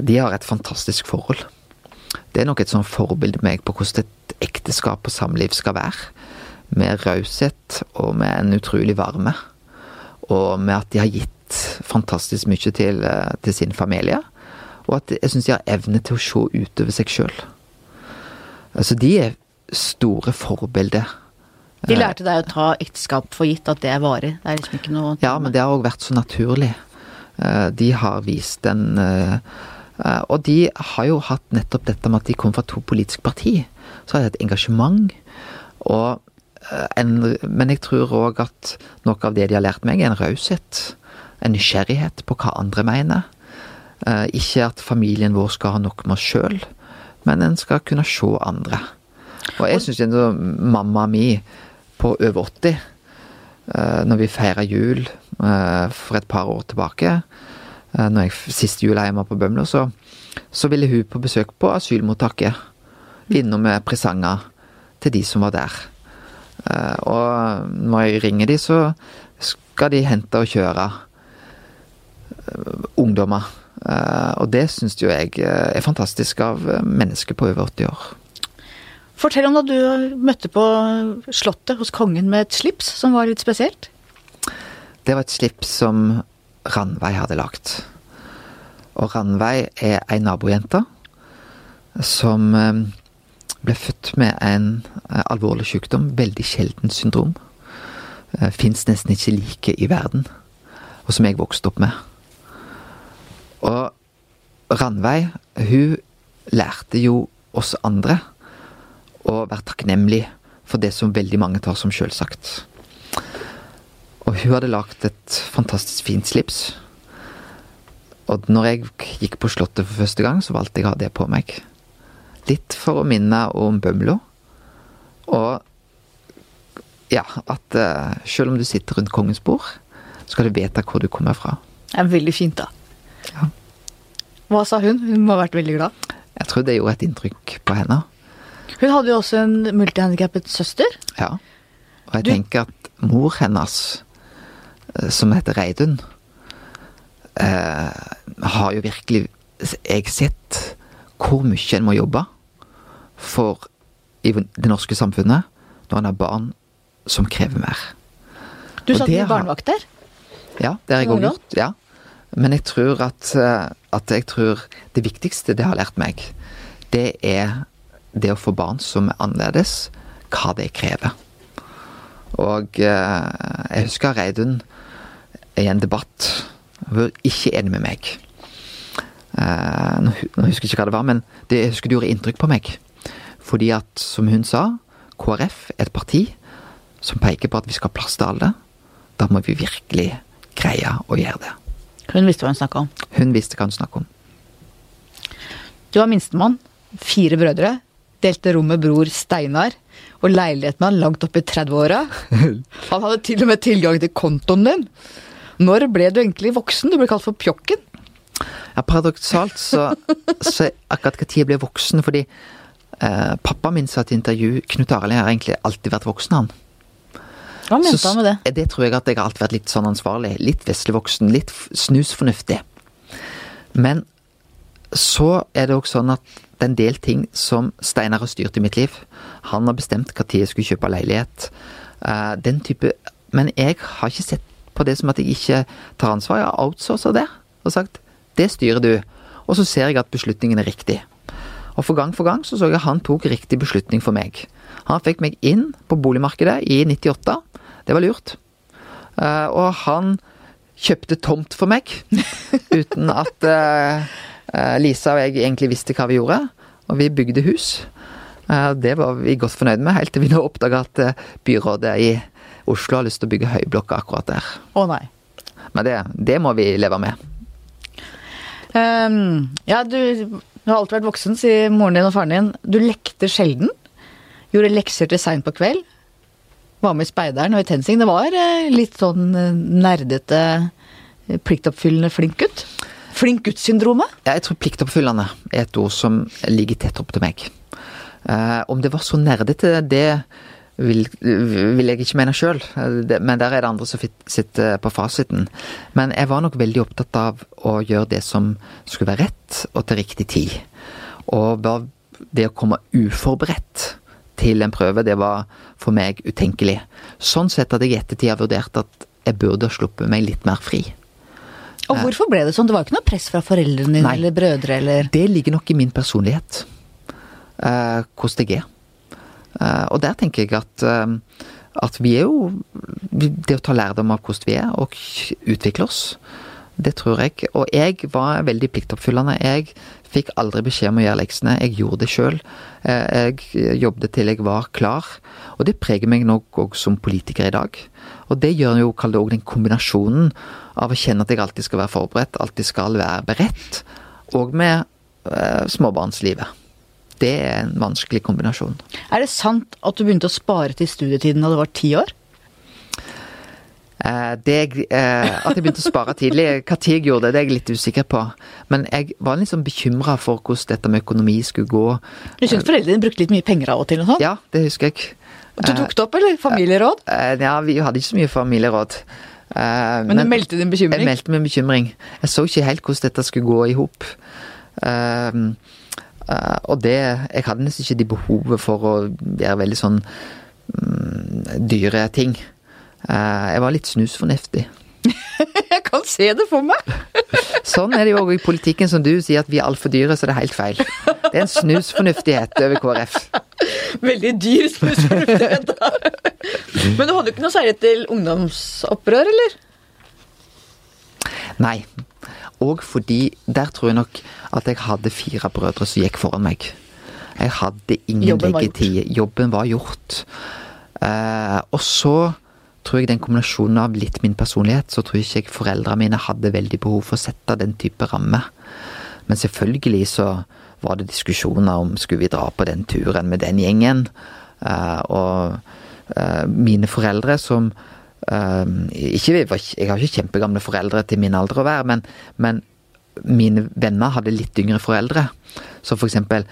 B: de har et fantastisk forhold. Det er nok et sånn forbilde for meg på hvordan et ekteskap og samliv skal være. Med raushet og med en utrolig varme. Og med at de har gitt fantastisk mye til, eh, til sin familie. Og at jeg syns de har evne til å se utover seg sjøl. Altså, de er store forbilder.
A: De lærte deg å ta ekteskap for gitt, at det er varig. Det er liksom ikke noe
B: Ja, men det har òg vært så naturlig. Eh, de har vist en eh, eh, Og de har jo hatt nettopp dette med at de kom fra to politiske parti. Så har de et engasjement. Og en, men jeg tror òg at noe av det de har lært meg, er en raushet. En nysgjerrighet på hva andre mener. Ikke at familien vår skal ha nok med oss sjøl, men en skal kunne se andre. Og jeg syns mamma mi på over 80, når vi feira jul for et par år tilbake Når jeg siste jul hjemme på Bømlo, så, så ville hun på besøk på asylmottaket. Innom med presanger til de som var der. Og når jeg ringer de, så skal de hente og kjøre ungdommer. Og det syns jo jeg er fantastisk av mennesker på over 80 år.
A: Fortell om da du møtte på Slottet hos kongen med et slips som var litt spesielt.
B: Det var et slips som Ranveig hadde lagt. Og Ranveig er ei nabojente som ble født med en alvorlig sykdom, veldig sjelden syndrom. Fins nesten ikke like i verden, og som jeg vokste opp med. Og Ranveig, hun lærte jo oss andre å være takknemlig for det som veldig mange tar som sjølsagt. Og hun hadde lagd et fantastisk fint slips. Og når jeg gikk på Slottet for første gang, så valgte jeg å ha det på meg. Litt for å minne om Bømlo. Og ja, at uh, selv om du sitter rundt kongens bord, så skal du vite hvor du kommer fra.
A: Det er veldig fint, da.
B: Ja.
A: Hva sa hun? Hun må ha vært veldig glad.
B: Jeg tror det gjorde et inntrykk på henne.
A: Hun hadde jo også en multihandikappet søster.
B: Ja. Og jeg du... tenker at mor hennes, som heter Reidun, eh, har jo virkelig jeg sett hvor mye en må jobbe for i det norske samfunnet når en har barn som krever mer.
A: Du satt i barnevakt der?
B: Ja, det har jeg òg gjort. ja. Men jeg tror at, at jeg tror det viktigste det har lært meg, det er det å få barn som er annerledes, hva det krever. Og jeg husker Reidun i en debatt var ikke enig med meg. Nå husker jeg ikke hva det var, men det, jeg husker det gjorde inntrykk på meg. Fordi at, som hun sa, KrF er et parti som peker på at vi skal ha plass til alle. Da må vi virkelig greie å gjøre det.
A: Hun visste hva hun snakka om?
B: Hun visste hva hun snakka om.
A: Du var minstemann. Fire brødre. Delte rom med bror Steinar. Og leiligheten han langt opp i 30-åra. Han hadde til og med tilgang til kontoen din. Når ble du egentlig voksen? Du ble kalt for Pjokken.
B: Ja, Paradoksalt så, så akkurat når jeg ble voksen fordi eh, pappa min sa til intervju Knut Arild har egentlig alltid vært voksen, han.
A: Hva mente han med det?
B: Det tror jeg at jeg har alltid vært litt sånn ansvarlig. Litt veslevoksen. Litt snusfornuftig. Men så er det òg sånn at det er en del ting som Steinar har styrt i mitt liv. Han har bestemt når jeg skulle kjøpe leilighet. Uh, den type Men jeg har ikke sett på det som at jeg ikke tar ansvar. Jeg har outsourca det og sagt det styrer du. Og så ser jeg at beslutningen er riktig. Og for gang for gang så så jeg at han tok riktig beslutning for meg. Han fikk meg inn på boligmarkedet i 98. Det var lurt. Uh, og han kjøpte tomt for meg, uten at uh, Lisa og jeg egentlig visste hva vi gjorde. Og vi bygde hus. Uh, det var vi godt fornøyd med, helt til vi nå oppdaga at byrådet i Oslo har lyst til å bygge høyblokker akkurat der.
A: Å nei.
B: Men det, det må vi leve med.
A: Um, ja, du, du har alltid vært voksen, sier moren din og faren din. Du lekte sjelden. Gjorde lekser til seint på kveld. Var med i Speideren og i TenSing. Det var litt sånn nerdete, pliktoppfyllende flink gutt. Flink gutt-syndromet?
B: Jeg tror pliktoppfyllende er et ord som ligger tett opp til meg. Uh, om det var så nerdete, det vil, vil jeg ikke mene sjøl, men der er det andre som sitter på fasiten. Men jeg var nok veldig opptatt av å gjøre det som skulle være rett, og til riktig tid. Og det å komme uforberedt til en prøve, det var for meg utenkelig. Sånn sett hadde jeg i ettertid vurdert at jeg burde ha sluppet meg litt mer fri.
A: Og hvorfor ble det sånn? Det var ikke noe press fra foreldrene dine eller brødre? eller?
B: Det ligger nok i min personlighet. Uh, hvordan jeg er. Uh, og der tenker jeg at, uh, at vi er jo Det å ta lærdom av hvordan vi er, og utvikle oss, det tror jeg. Og jeg var veldig pliktoppfyllende. Jeg fikk aldri beskjed om å gjøre leksene. Jeg gjorde det sjøl. Jeg jobbet til jeg var klar. Og det preger meg nok òg som politiker i dag. Og det gjør jo, kall det òg den kombinasjonen av å kjenne at jeg alltid skal være forberedt, alltid skal være beredt, og med eh, småbarnslivet det er en vanskelig kombinasjon.
A: Er det sant at du begynte å spare til studietiden da du var ti år?
B: Eh, det, eh, at jeg begynte å spare tidlig, hva tid jeg gjorde det, det er jeg litt usikker på. Men jeg var litt sånn bekymra for hvordan dette med økonomi skulle gå.
A: Du syntes foreldrene brukte litt mye penger av og til? og sånn?
B: Ja, det husker jeg.
A: Du tok det opp, eller? Familieråd?
B: Eh, ja, vi hadde ikke så mye familieråd.
A: Men, men du meldte din bekymring?
B: Jeg meldte min bekymring. Jeg så ikke helt hvordan dette skulle gå i hop. Og det Jeg hadde nesten ikke de behovet for å gjøre veldig sånn um, dyre ting. Jeg var litt snusfornuftig.
A: jeg kan se det for meg!
B: sånn er det jo òg i politikken, som du sier at vi er altfor dyre, så det er helt feil. Det er en snusfornuftighet over KrF.
A: Veldig dyr snusfornuftighet, da. Men du hadde jo ikke noe særlig til ungdomsopprør, eller?
B: Nei. Og fordi Der tror jeg nok at jeg hadde fire brødre som gikk foran meg. Jeg hadde ingen Jobben leggetid. Jobben var gjort. Uh, og så tror jeg den kombinasjonen av litt min personlighet, så tror jeg ikke foreldrene mine hadde veldig behov for å sette den type ramme. Men selvfølgelig så var det diskusjoner om skulle vi dra på den turen med den gjengen. Uh, og uh, mine foreldre som ikke, Jeg har ikke kjempegamle foreldre til min alder å være, men, men mine venner hadde litt yngre foreldre. Så for eksempel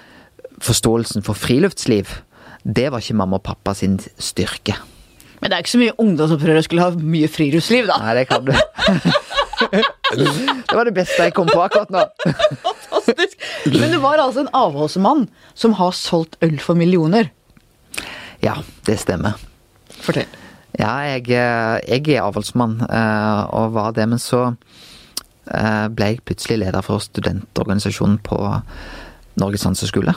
B: forståelsen for friluftsliv, det var ikke mamma og pappa sin styrke.
A: Men det er ikke så mye ungdomsopprørere skulle ha mye friluftsliv, da.
B: Nei, det kan du. det var det beste jeg kom på akkurat nå.
A: Fantastisk. Men du var altså en avholdsmann som har solgt øl for millioner?
B: Ja, det stemmer.
A: Fortell.
B: Ja, jeg, jeg er avholdsmann, eh, og var det, men så Eh, ble jeg plutselig leder for studentorganisasjonen på Norges handelshøyskole.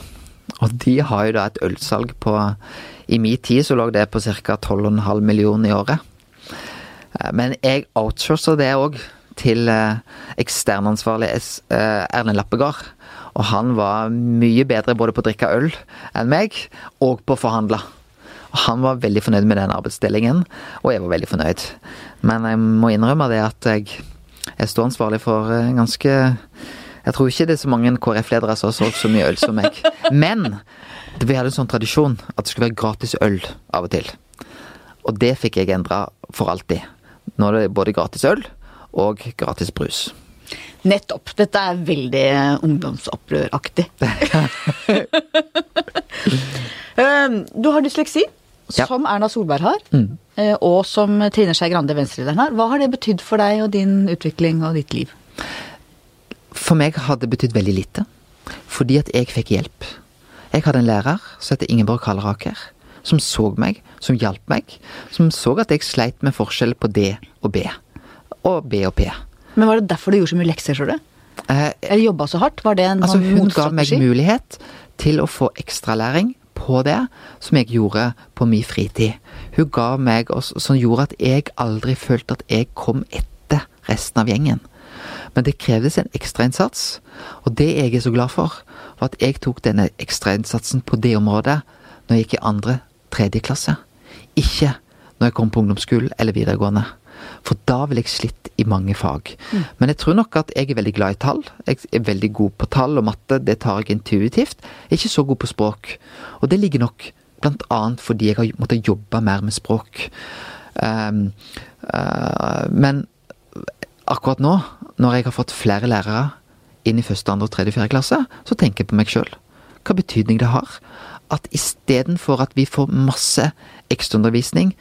B: Og de har jo da et ølsalg på I min tid så lå det på ca. 12,5 millioner i året. Eh, men jeg outsourcer det òg til eh, eksternansvarlig Erlend Lappegard. Og han var mye bedre både på å drikke øl enn meg, og på å forhandle. Og han var veldig fornøyd med den arbeidsdelingen, og jeg var veldig fornøyd. Men jeg må innrømme det at jeg jeg står ansvarlig for eh, ganske Jeg tror ikke det er så mange KrF-ledere som har solgt så mye øl som meg. Men vi hadde en sånn tradisjon at det skulle være gratis øl av og til. Og det fikk jeg endra for alltid. Nå er det både gratis øl og gratis brus.
A: Nettopp. Dette er veldig ungdomsopprøraktig. Ehm, du har dysleksi ja. som Erna Solberg har, mm. Eh, og som Trine Skei Grande, venstrelederen, har. Hva har det betydd for deg og din utvikling og ditt liv?
B: For meg har det betydd veldig lite. Fordi at jeg fikk hjelp. Jeg hadde en lærer som heter Ingeborg Halleraker, som så meg, som hjalp meg. Som så at jeg sleit med forskjell på D og B. Og B og P.
A: Men var det derfor du gjorde så mye lekser, tror du? Eh, Eller jobba så hardt? Var det en
B: altså, Hun ga meg mulighet til å få ekstralæring på det som jeg gjorde på min fritid. Hun ga meg også, som gjorde at jeg aldri følte at jeg kom etter resten av gjengen. Men det krevdes en ekstrainnsats, og det jeg er så glad for, var at jeg tok denne ekstrainnsatsen på det området når jeg gikk i andre, tredje klasse. Ikke når jeg kom på ungdomsskolen eller videregående. For da ville jeg slitt i mange fag. Mm. Men jeg tror nok at jeg er veldig glad i tall. Jeg er veldig god på tall og matte, det tar jeg intuitivt. Jeg er ikke så god på språk. Og det ligger nok annet fordi jeg har måttet jobbe mer med språk. Um, uh, men akkurat nå, når jeg har fått flere lærere inn i første, andre, tredje, fjerde klasse, så tenker jeg på meg sjøl. Hva betydning det har at istedenfor at vi får masse ekstraundervisning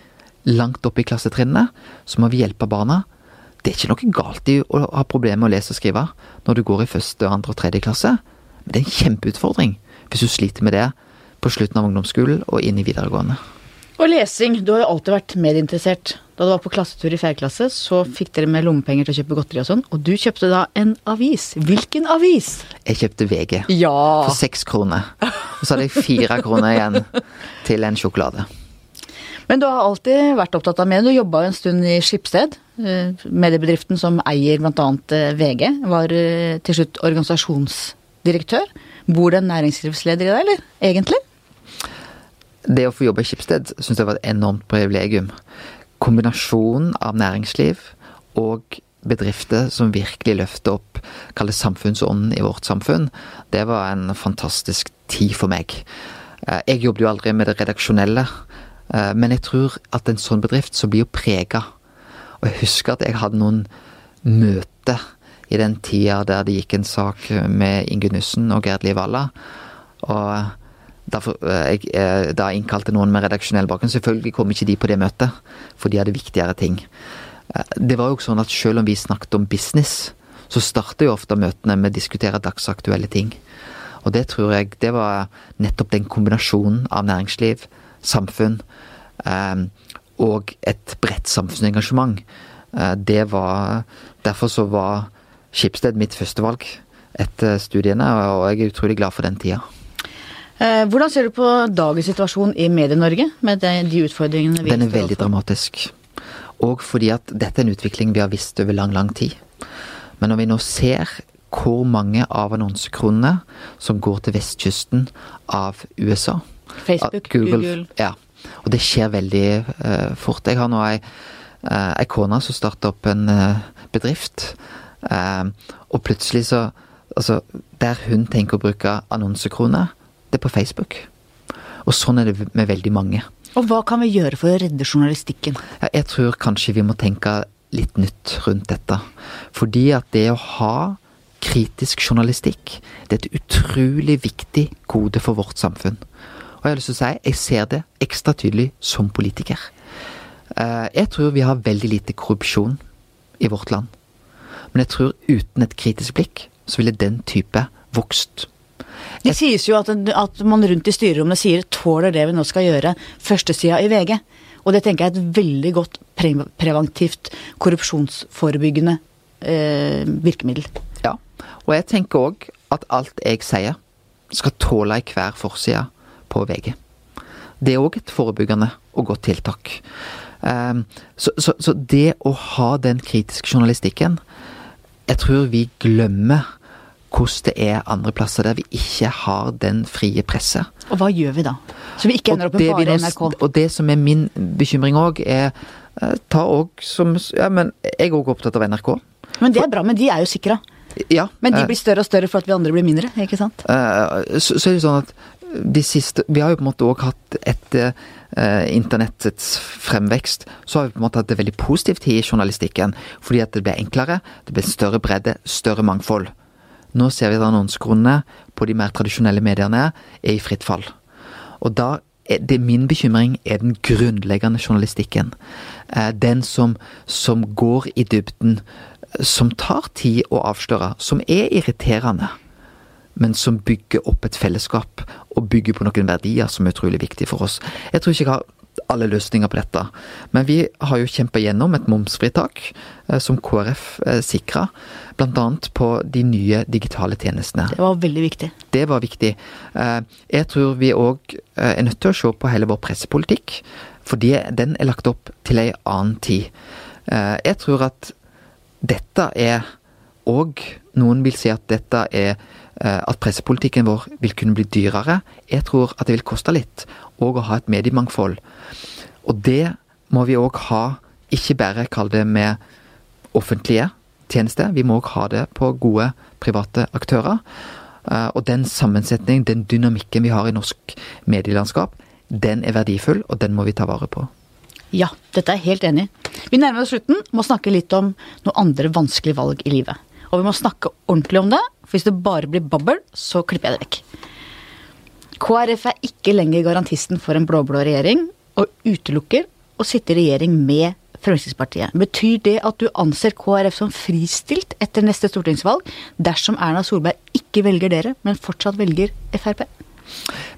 B: langt opp i klassetrinnene, så må vi hjelpe barna. Det er ikke noe galt i å ha problemer med å lese og skrive når du går i første, andre og tredje klasse, men det er en kjempeutfordring hvis du sliter med det på slutten av ungdomsskolen og inn i videregående.
A: Og lesing. Du har jo alltid vært medinteressert. Da du var på klassetur i fjerde klasse, så fikk dere med lommepenger til å kjøpe godteri og sånn, og du kjøpte da en avis. Hvilken avis?
B: Jeg kjøpte VG
A: Ja!
B: for seks kroner. Og så hadde jeg fire kroner igjen til en sjokolade.
A: Men du har alltid vært opptatt av medier. Du jobba en stund i Skipsted. eh, Mediebedriften som eier bl.a. VG. Var eh, til slutt organisasjonsdirektør. Bor det en næringslivsleder i deg, eller? Egentlig?
B: Det å få jobbe i Skipsted syns jeg var et enormt privilegium. Kombinasjonen av næringsliv og bedrifter som virkelig løfter opp kall det samfunnsånden i vårt samfunn, det var en fantastisk tid for meg. Eh, Jeg jobbet jo aldri med det redaksjonelle, eh, men jeg tror at en sånn bedrift så blir jo prega. Og jeg husker at jeg hadde noen møter i den tida der det gikk en sak med Ingunn Nussen og Gerd Liv Valla. Og derfor, eh, jeg eh, da innkalte noen med redaksjonell bakgrunn. Selvfølgelig kom ikke de på det møtet, for de hadde viktigere ting. Eh, Det var jo sånn at selv om vi snakket om business, så starter jo ofte møtene med å diskutere dagsaktuelle ting. Og det tror jeg det var nettopp den kombinasjonen av næringsliv, samfunn eh, og et bredt samfunnsengasjement. Eh, det var Derfor så var Skipsted mitt førstevalg etter studiene, og jeg er utrolig glad for den tida.
A: Eh, Hvordan ser du på dagens situasjon i Medie-Norge, med de, de utfordringene vi
B: Den er veldig dramatisk. Og fordi at dette er en utvikling vi har visst over lang, lang tid. Men når vi nå ser hvor mange av annonsekronene som går til vestkysten av USA
A: Facebook,
B: Google,
A: Google.
B: Ja. Og det skjer veldig uh, fort. Jeg har nå ei, uh, ei kone som starta opp en uh, bedrift, og plutselig så Altså, der hun tenker å bruke annonsekroner, det er på Facebook. Og sånn er det med veldig mange.
A: Og hva kan vi gjøre for å redde journalistikken?
B: Ja, Jeg tror kanskje vi må tenke litt nytt rundt dette. Fordi at det å ha kritisk journalistikk, det er et utrolig viktig gode for vårt samfunn. Og jeg har lyst til å si, jeg ser det ekstra tydelig som politiker. Eh, Jeg tror vi har veldig lite korrupsjon i vårt land. Men jeg tror uten et kritisk blikk, så ville den type vokst.
A: Det sies jo at, at man rundt i styrerommene sier 'tåler det vi nå skal gjøre', førstesida i VG. Og det tenker jeg er et veldig godt pre preventivt korrupsjonsforebyggende eh, virkemiddel.
B: Ja, og jeg tenker òg at alt jeg sier, skal tåle i hver forside på VG. Det er òg et forebyggende og godt tiltak. Ehm, så, så, så det å ha den kritiske journalistikken Jeg tror vi glemmer hvordan det er andre plasser der vi ikke har den frie presse.
A: Og hva gjør vi da? Så vi ikke ender opp med bare NRK.
B: Og det som er min bekymring òg, er eh, Ta òg som Ja, men jeg er òg opptatt av NRK.
A: Men det er bra, men de er jo sikra.
B: Ja,
A: Men de
B: eh,
A: blir større og større for at vi andre blir mindre, ikke sant?
B: Eh, så, så er det sånn at siste Vi har jo på en måte òg hatt etter eh, internettets fremvekst, så har vi på en måte hatt det veldig positivt i journalistikken. Fordi at det ble enklere, det ble større bredde, større mangfold. Nå ser vi at annonsekronene på de mer tradisjonelle mediene er i fritt fall. Og da er det min bekymring er den grunnleggende journalistikken. Eh, Den som, som går i dybden, som tar tid å avsløre, som er irriterende men som bygger opp et fellesskap og bygger på noen verdier som er utrolig viktige for oss. Jeg tror ikke jeg har alle løsninger på dette, men vi har jo kjempa gjennom et momsfritak eh, som KrF eh, sikra, bl.a. på de nye digitale tjenestene.
A: Det var veldig viktig.
B: Det var viktig. Eh, Jeg tror vi òg er nødt til å se på hele vår pressepolitikk, fordi den er lagt opp til ei annen tid. Jeg tror at dette er òg Noen vil si at dette er at pressepolitikken vår vil kunne bli dyrere. Jeg tror at det vil koste litt, og å ha et mediemangfold. Og det må vi òg ha, ikke bare kall det med offentlige tjenester, vi må òg ha det på gode private aktører. Eh, Og den sammensetning, den dynamikken vi har i norsk medielandskap, den er verdifull, og den må vi ta vare på.
A: Ja, dette er jeg helt enig i. Vi nærmer oss slutten. Må snakke litt om noen andre vanskelige valg i livet. Og vi må snakke ordentlig om det, for hvis det bare blir babbel, så klipper jeg det vekk. KrF er ikke lenger garantisten for en blå-blå regjering, og utelukker å sitte i regjering med Fremskrittspartiet. Betyr det at du anser KrF som fristilt etter neste stortingsvalg, dersom Erna Solberg ikke velger dere, men fortsatt velger Frp?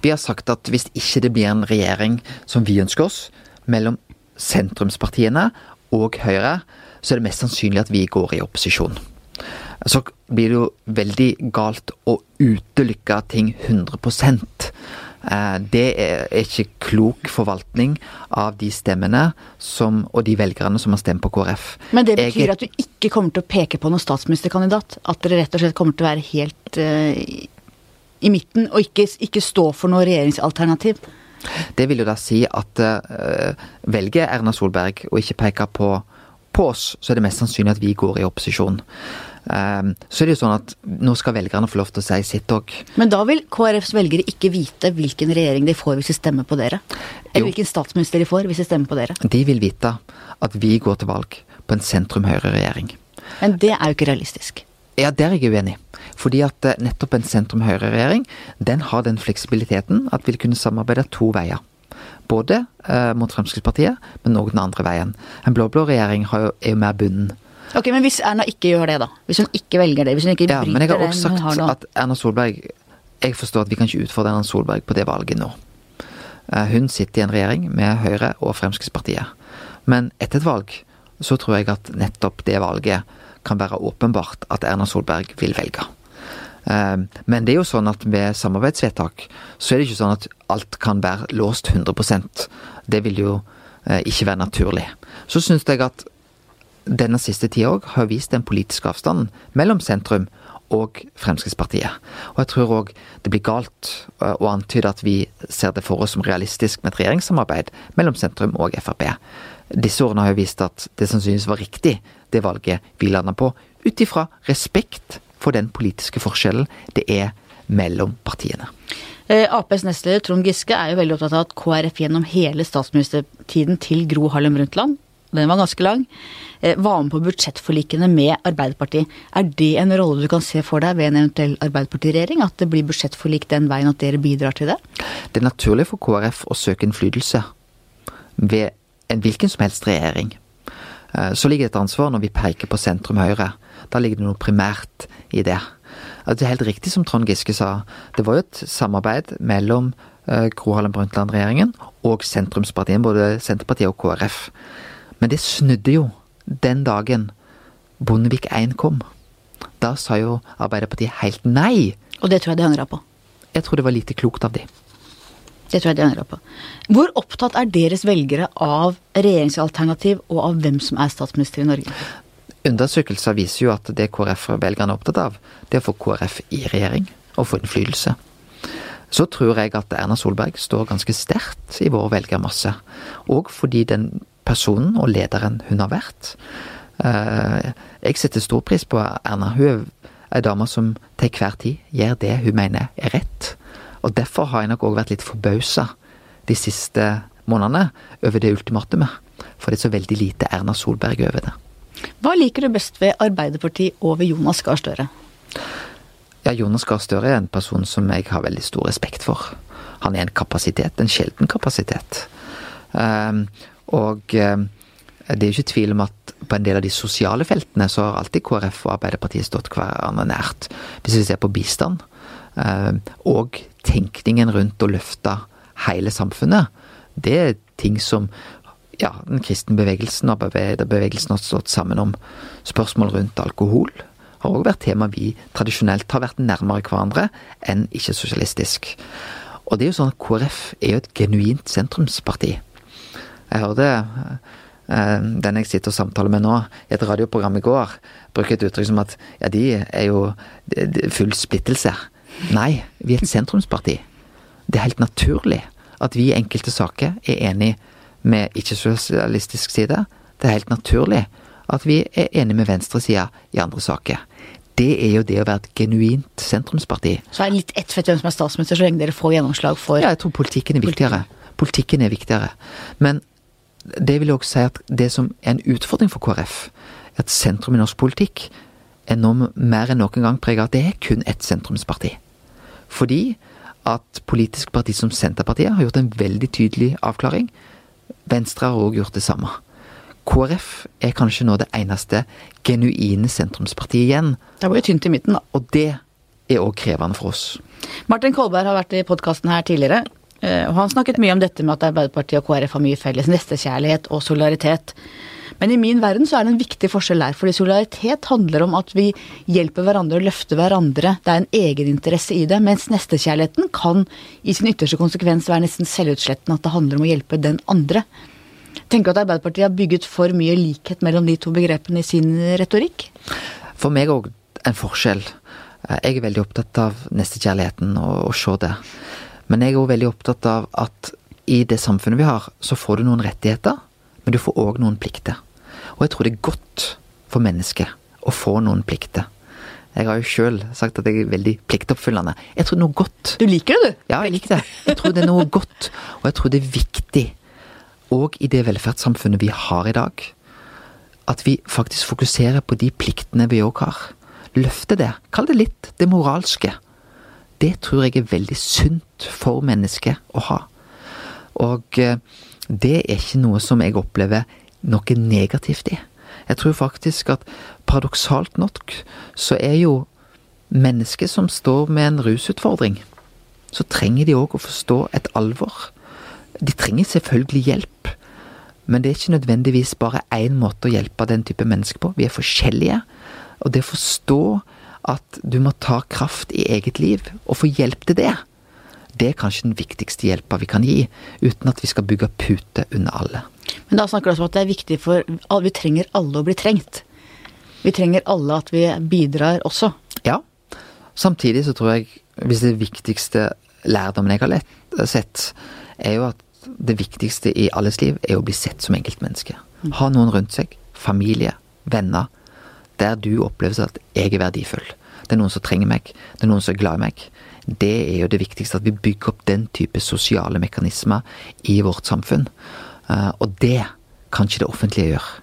B: Vi har sagt at hvis ikke det blir en regjering som vi ønsker oss, mellom sentrumspartiene og Høyre, så er det mest sannsynlig at vi går i opposisjon. Så blir det jo veldig galt å utelykke ting 100 Eh, det er ikke klok forvaltning av de stemmene som, og de velgerne som har stemt på KrF.
A: Men det betyr Jeg, at du ikke kommer til å peke på noen statsministerkandidat? At dere rett og slett kommer til å være helt uh, i midten, og ikke, ikke, stå for noe regjeringsalternativ?
B: Det vil jo da si at uh, velger Erna Solberg og ikke peker på, på oss, så er det mest sannsynlig at vi går i opposisjon. Ehm, så er det jo sånn at nå skal velgerne få lov til å si sitt òg.
A: Men da vil KrFs velgere ikke vite hvilken regjering de får hvis de stemmer på dere? Eller jo. hvilken statsminister de får hvis de stemmer på dere?
B: De vil vite at vi går til valg på en sentrum-høyre-regjering.
A: Men det er jo ikke realistisk.
B: Ja, der er jeg uenig. Fordi at eh, nettopp en sentrum-høyre-regjering, den har den fleksibiliteten at vi vil kunne samarbeide to veier. Både eh, mot Fremskrittspartiet, men òg den andre veien. En blå-blå regjering jo, er jo mer bunden
A: Ok, Men hvis Erna ikke gjør det, da? Hvis hun ikke velger det? Hvis hun ikke
B: ja, bryter det? Men jeg har også sagt har at Erna Solberg Jeg forstår at vi kan ikke utfordre Erna Solberg på det valget nå. Eh, hun sitter i en regjering med Høyre og Fremskrittspartiet. Men etter et valg så tror jeg at nettopp det valget kan være åpenbart at Erna Solberg vil velge. Eh, men det er jo sånn at med samarbeidsvedtak så er det ikke sånn at alt kan være låst 100% Det vil jo eh, ikke være naturlig. Så syns jeg at denne siste tida òg har vist den politiske avstanden mellom sentrum og Fremskrittspartiet. Og jeg tror òg det blir galt eh, å antyde at vi ser det for oss som realistisk med et regjeringssamarbeid mellom sentrum og Frp. Disse årene har jo vist at det sannsynligvis var riktig, det valget vi landa på, ut ifra respekt for den politiske forskjellen det er mellom partiene.
A: Eh, Aps nestleder Trond Giske er jo veldig opptatt av at KrF gjennom hele statsministertiden til Gro Harlem Brundtland den var ganske lang, eh, var med på budsjettforlikene med Arbeiderpartiet. Er det en rolle du kan se for deg ved en eventuell Arbeiderpartiregjering? At det blir budsjettforlik den veien at dere bidrar til det?
B: Det er naturlig for KrF å søke innflytelse ved en hvilken som helst regjering. Eh, så ligger det et ansvar når vi peker på sentrum høyre. Da ligger det noe primært i det. Det er helt riktig som Trond Giske sa. Det var jo et samarbeid mellom eh, Gro Harlem Brundtland-regjeringen og sentrumspartiene, både Senterpartiet og KrF. Men det snudde jo den dagen Bondevik I kom. Da sa jo Arbeiderpartiet helt nei.
A: Og det tror jeg de angra på.
B: Jeg tror det var lite klokt av de.
A: Det tror jeg de angra på. Hvor opptatt er deres velgere av regjeringsalternativ og av hvem som er statsminister i Norge?
B: Undersøkelser viser jo at det KrF-velgerne er opptatt av, det er å få KrF i regjering og få innflytelse. Så tror jeg at Erna Solberg står ganske sterkt i vår velgermasse. Og fordi den personen og lederen hun har vært. Eh, jeg setter stor pris på Erna. Hun er ei dame som til hver tid gjør det hun mener er rett. Og derfor har jeg nok òg vært litt forbausa de siste månedene over det ultimatumet. For det er så veldig lite Erna Solberg over det.
A: Hva liker du best ved Arbeiderpartiet og ved Jonas Gahr Støre?
B: Ja, Jonas Gahr Støre er en person som jeg har veldig stor respekt for. Han er en kapasitet, en sjelden kapasitet. Um, og eh, det er jo ikke tvil om at på en del av de sosiale feltene så har alltid KrF og Arbeiderpartiet stått hverandre nært. Hvis vi ser på bistand, eh, og tenkningen rundt å løfte hele samfunnet, det er ting som ja, den kristne bevegelsen og bevegelsen har stått sammen om. Spørsmål rundt alkohol har òg vært tema vi tradisjonelt har vært nærmere hverandre enn ikke-sosialistisk. Og det er jo sånn at KrF er jo et genuint sentrumsparti. Jeg hørte eh, den jeg sitter og samtaler med nå, i et radioprogram i går, bruke et uttrykk som at ja, de er jo full splittelse. Nei, vi er et sentrumsparti. Det er helt naturlig at vi i enkelte saker er enig med ikke-sosialistisk side. Det er helt naturlig at vi er enig med venstresida i andre saker. Det er jo det å være et genuint sentrumsparti.
A: Så er det litt ett fett hvem som er statsminister, så lenge dere får gjennomslag for
B: Ja, jeg tror politikken er viktigere. Politikken er viktigere. Men det vil jeg også si at det som er en utfordring for KrF, er at sentrum i norsk politikk er nå mer enn noen gang preget av at det er kun ett sentrumsparti. Fordi at politiske parti som Senterpartiet har gjort en veldig tydelig avklaring. Venstre har òg gjort det samme. KrF er kanskje nå det eneste genuine sentrumspartiet igjen.
A: Det var jo tynt i midten, da.
B: Og det er òg krevende for oss.
A: Martin Kolberg har vært i podkasten her tidligere. Eh, og Han snakket mye om dette med at Arbeiderpartiet og KrF har mye felles. Nestekjærlighet og solidaritet. Men i min verden så er det en viktig forskjell her. fordi solidaritet handler om at vi hjelper hverandre og løfter hverandre. Det er en egeninteresse i det. Mens nestekjærligheten kan i sin ytterste konsekvens være nesten selvutslettende. At det handler om å hjelpe den andre. Tenker du at Arbeiderpartiet har bygget for mye likhet mellom de to begrepene i sin retorikk?
B: For meg òg en forskjell. Jeg er veldig opptatt av nestekjærligheten og å se det. Men jeg er òg veldig opptatt av at i det samfunnet vi har, så får du noen rettigheter, men du får òg noen plikter. Og jeg tror det er godt for mennesket å få noen plikter. Jeg har jo sjøl sagt at jeg er veldig pliktoppfyllende. Jeg tror det er noe godt.
A: Du liker det, du?
B: Ja, jeg liker det. Jeg tror det er noe godt, og jeg tror det er viktig, òg i det velferdssamfunnet vi har i dag, at vi faktisk fokuserer på de pliktene vi òg har. Løfte det. Kall det litt det moralske. Det tror jeg er veldig sunt for mennesket å ha. Og eh, det er ikke noe som jeg opplever noe negativt i. Jeg tror faktisk at paradoksalt nok så er jo mennesker som står med en rusutfordring, så trenger de òg å forstå et alvor. De trenger selvfølgelig hjelp, men det er ikke nødvendigvis bare én måte å hjelpe den type mennesker på. Vi er forskjellige. Og det å forstå at du må ta kraft i eget liv, og få hjelp til det, det er kanskje den viktigste hjelpa vi kan gi, uten at vi skal bygge pute under alle.
A: Men da snakker du også om at det er viktig for Vi trenger alle å bli trengt. Vi trenger alle at vi bidrar også.
B: Ja. Samtidig så tror jeg, hvis det viktigste lærdommen jeg har lett, sett, er jo at det viktigste i alles liv er å bli sett som enkeltmenneske. Ha noen rundt seg. Familie. Venner. Der du opplever at jeg er verdifull. Det er noen som trenger meg. Det er noen som er glad i meg. Det er jo det viktigste, at vi bygger opp den type sosiale mekanismer i vårt samfunn. Eh, og det kan ikke det offentlige gjøre.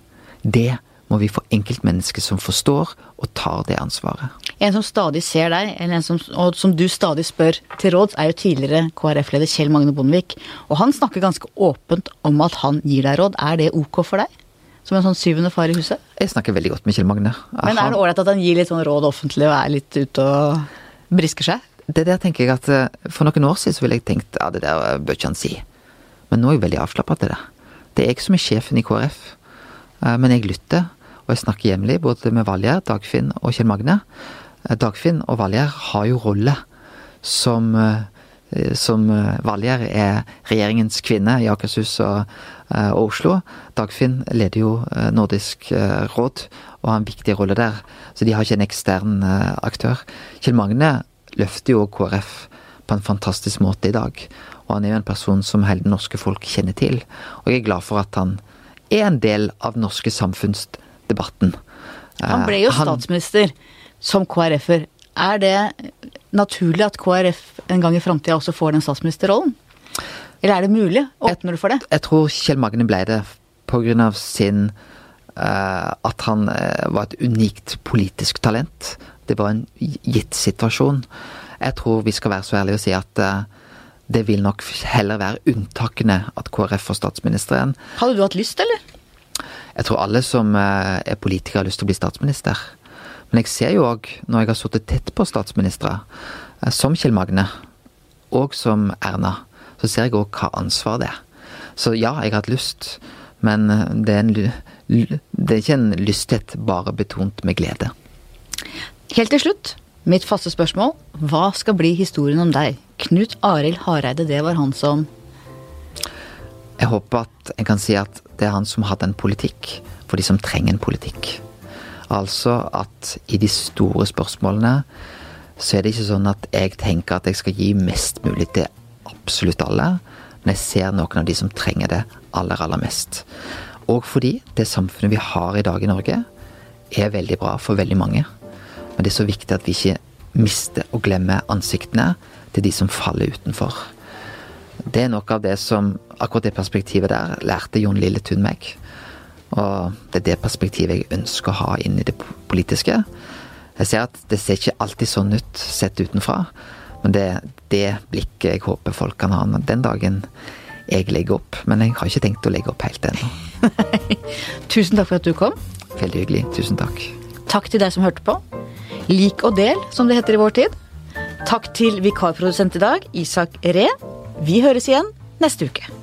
B: Det må vi få enkeltmennesker som forstår og tar det ansvaret.
A: En som stadig ser deg, som, og som du stadig spør til råds, er jo tidligere KrF-leder Kjell Magne Bondevik. Og han snakker ganske åpent om at han gir deg råd. Er det ok for deg? Som en sånn syvende far i huset?
B: Jeg snakker veldig godt med Kjell Magne.
A: Men er det ålreit at han gir litt sånn råd offentlig og er litt ute og brisker seg?
B: Det der tenker jeg at eh, For noen år siden så ville jeg tenkt ja, det der bør ikke han si. Men nå er jeg veldig avslappa til det. Det er jeg som er sjefen i KrF. Eh, men jeg lytter, og jeg snakker jevnlig både med Valgjerd, Dagfinn og Kjell Magne. Eh, Dagfinn og Valgjerd har jo rolle som som Valgjerd er regjeringens kvinne i Akershus og, og, Oslo. Dagfinn leder jo Nordisk råd og har en viktig rolle der. Så de har ikke en ekstern aktør. Kjell Magne løfter jo KrF på en fantastisk måte i dag. Og han er jo en person som hele det norske folk kjenner til. Og jeg er glad for at han er en del av den norske samfunnsdebatten.
A: Han ble jo
B: Eh, han,
A: statsminister som KrF-er. Er det naturlig at KrF en gang i framtida også får den statsministerrollen? Eller er det mulig? Åpner du for det?
B: Jeg tror Kjell Magne ble det av sin uh, At han uh, var et unikt politisk talent. Det var en gitt situasjon. Jeg tror vi skal være så ærlige og si at uh, det vil nok heller være unntakene at KrF får statsministeren.
A: Hadde du hatt lyst, eller?
B: Jeg tror alle som er politikere har lyst til å bli statsminister. Men jeg ser jo òg, når jeg har sittet tett på statsministre, eh, som Kjell Magne, og som Erna, så ser jeg òg hva ansvar det er. Så ja, jeg har hatt lyst, men eh, det er, en, det er ikke en lysthet bare betont med glede.
A: Helt til slutt, mitt faste spørsmål. Hva skal bli historien om deg? Knut Arild Hareide, det var han som
B: Jeg håper at jeg kan si at det er han som hadde en politikk for de som trenger en politikk. Altså at i de store spørsmålene så er det ikke sånn at jeg tenker at jeg skal gi mest mulig til absolutt alle, men jeg ser noen av de som trenger det aller, aller mest. Og fordi det samfunnet vi har i dag i Norge, er veldig bra for veldig mange. Men det er så viktig at vi ikke mister og glemmer ansiktene til de som faller utenfor. Det er noe av det som Akkurat det perspektivet der lærte Jon Lilletun meg. Og det er det perspektivet jeg ønsker å ha inn i det politiske. Jeg ser at det ser ikke alltid sånn ut sett utenfra, Men det, er det blikket jeg håper folk kan ha den dagen jeg legger opp. Men jeg har ikke tenkt å legge opp helt ennå.
A: Tusen takk for at du kom.
B: Veldig hyggelig. Tusen takk.
A: Takk til deg som hørte på. Lik og del, som det heter i vår tid. Takk til vikarprodusent i dag, Isak Ree. Vi høres igjen neste uke.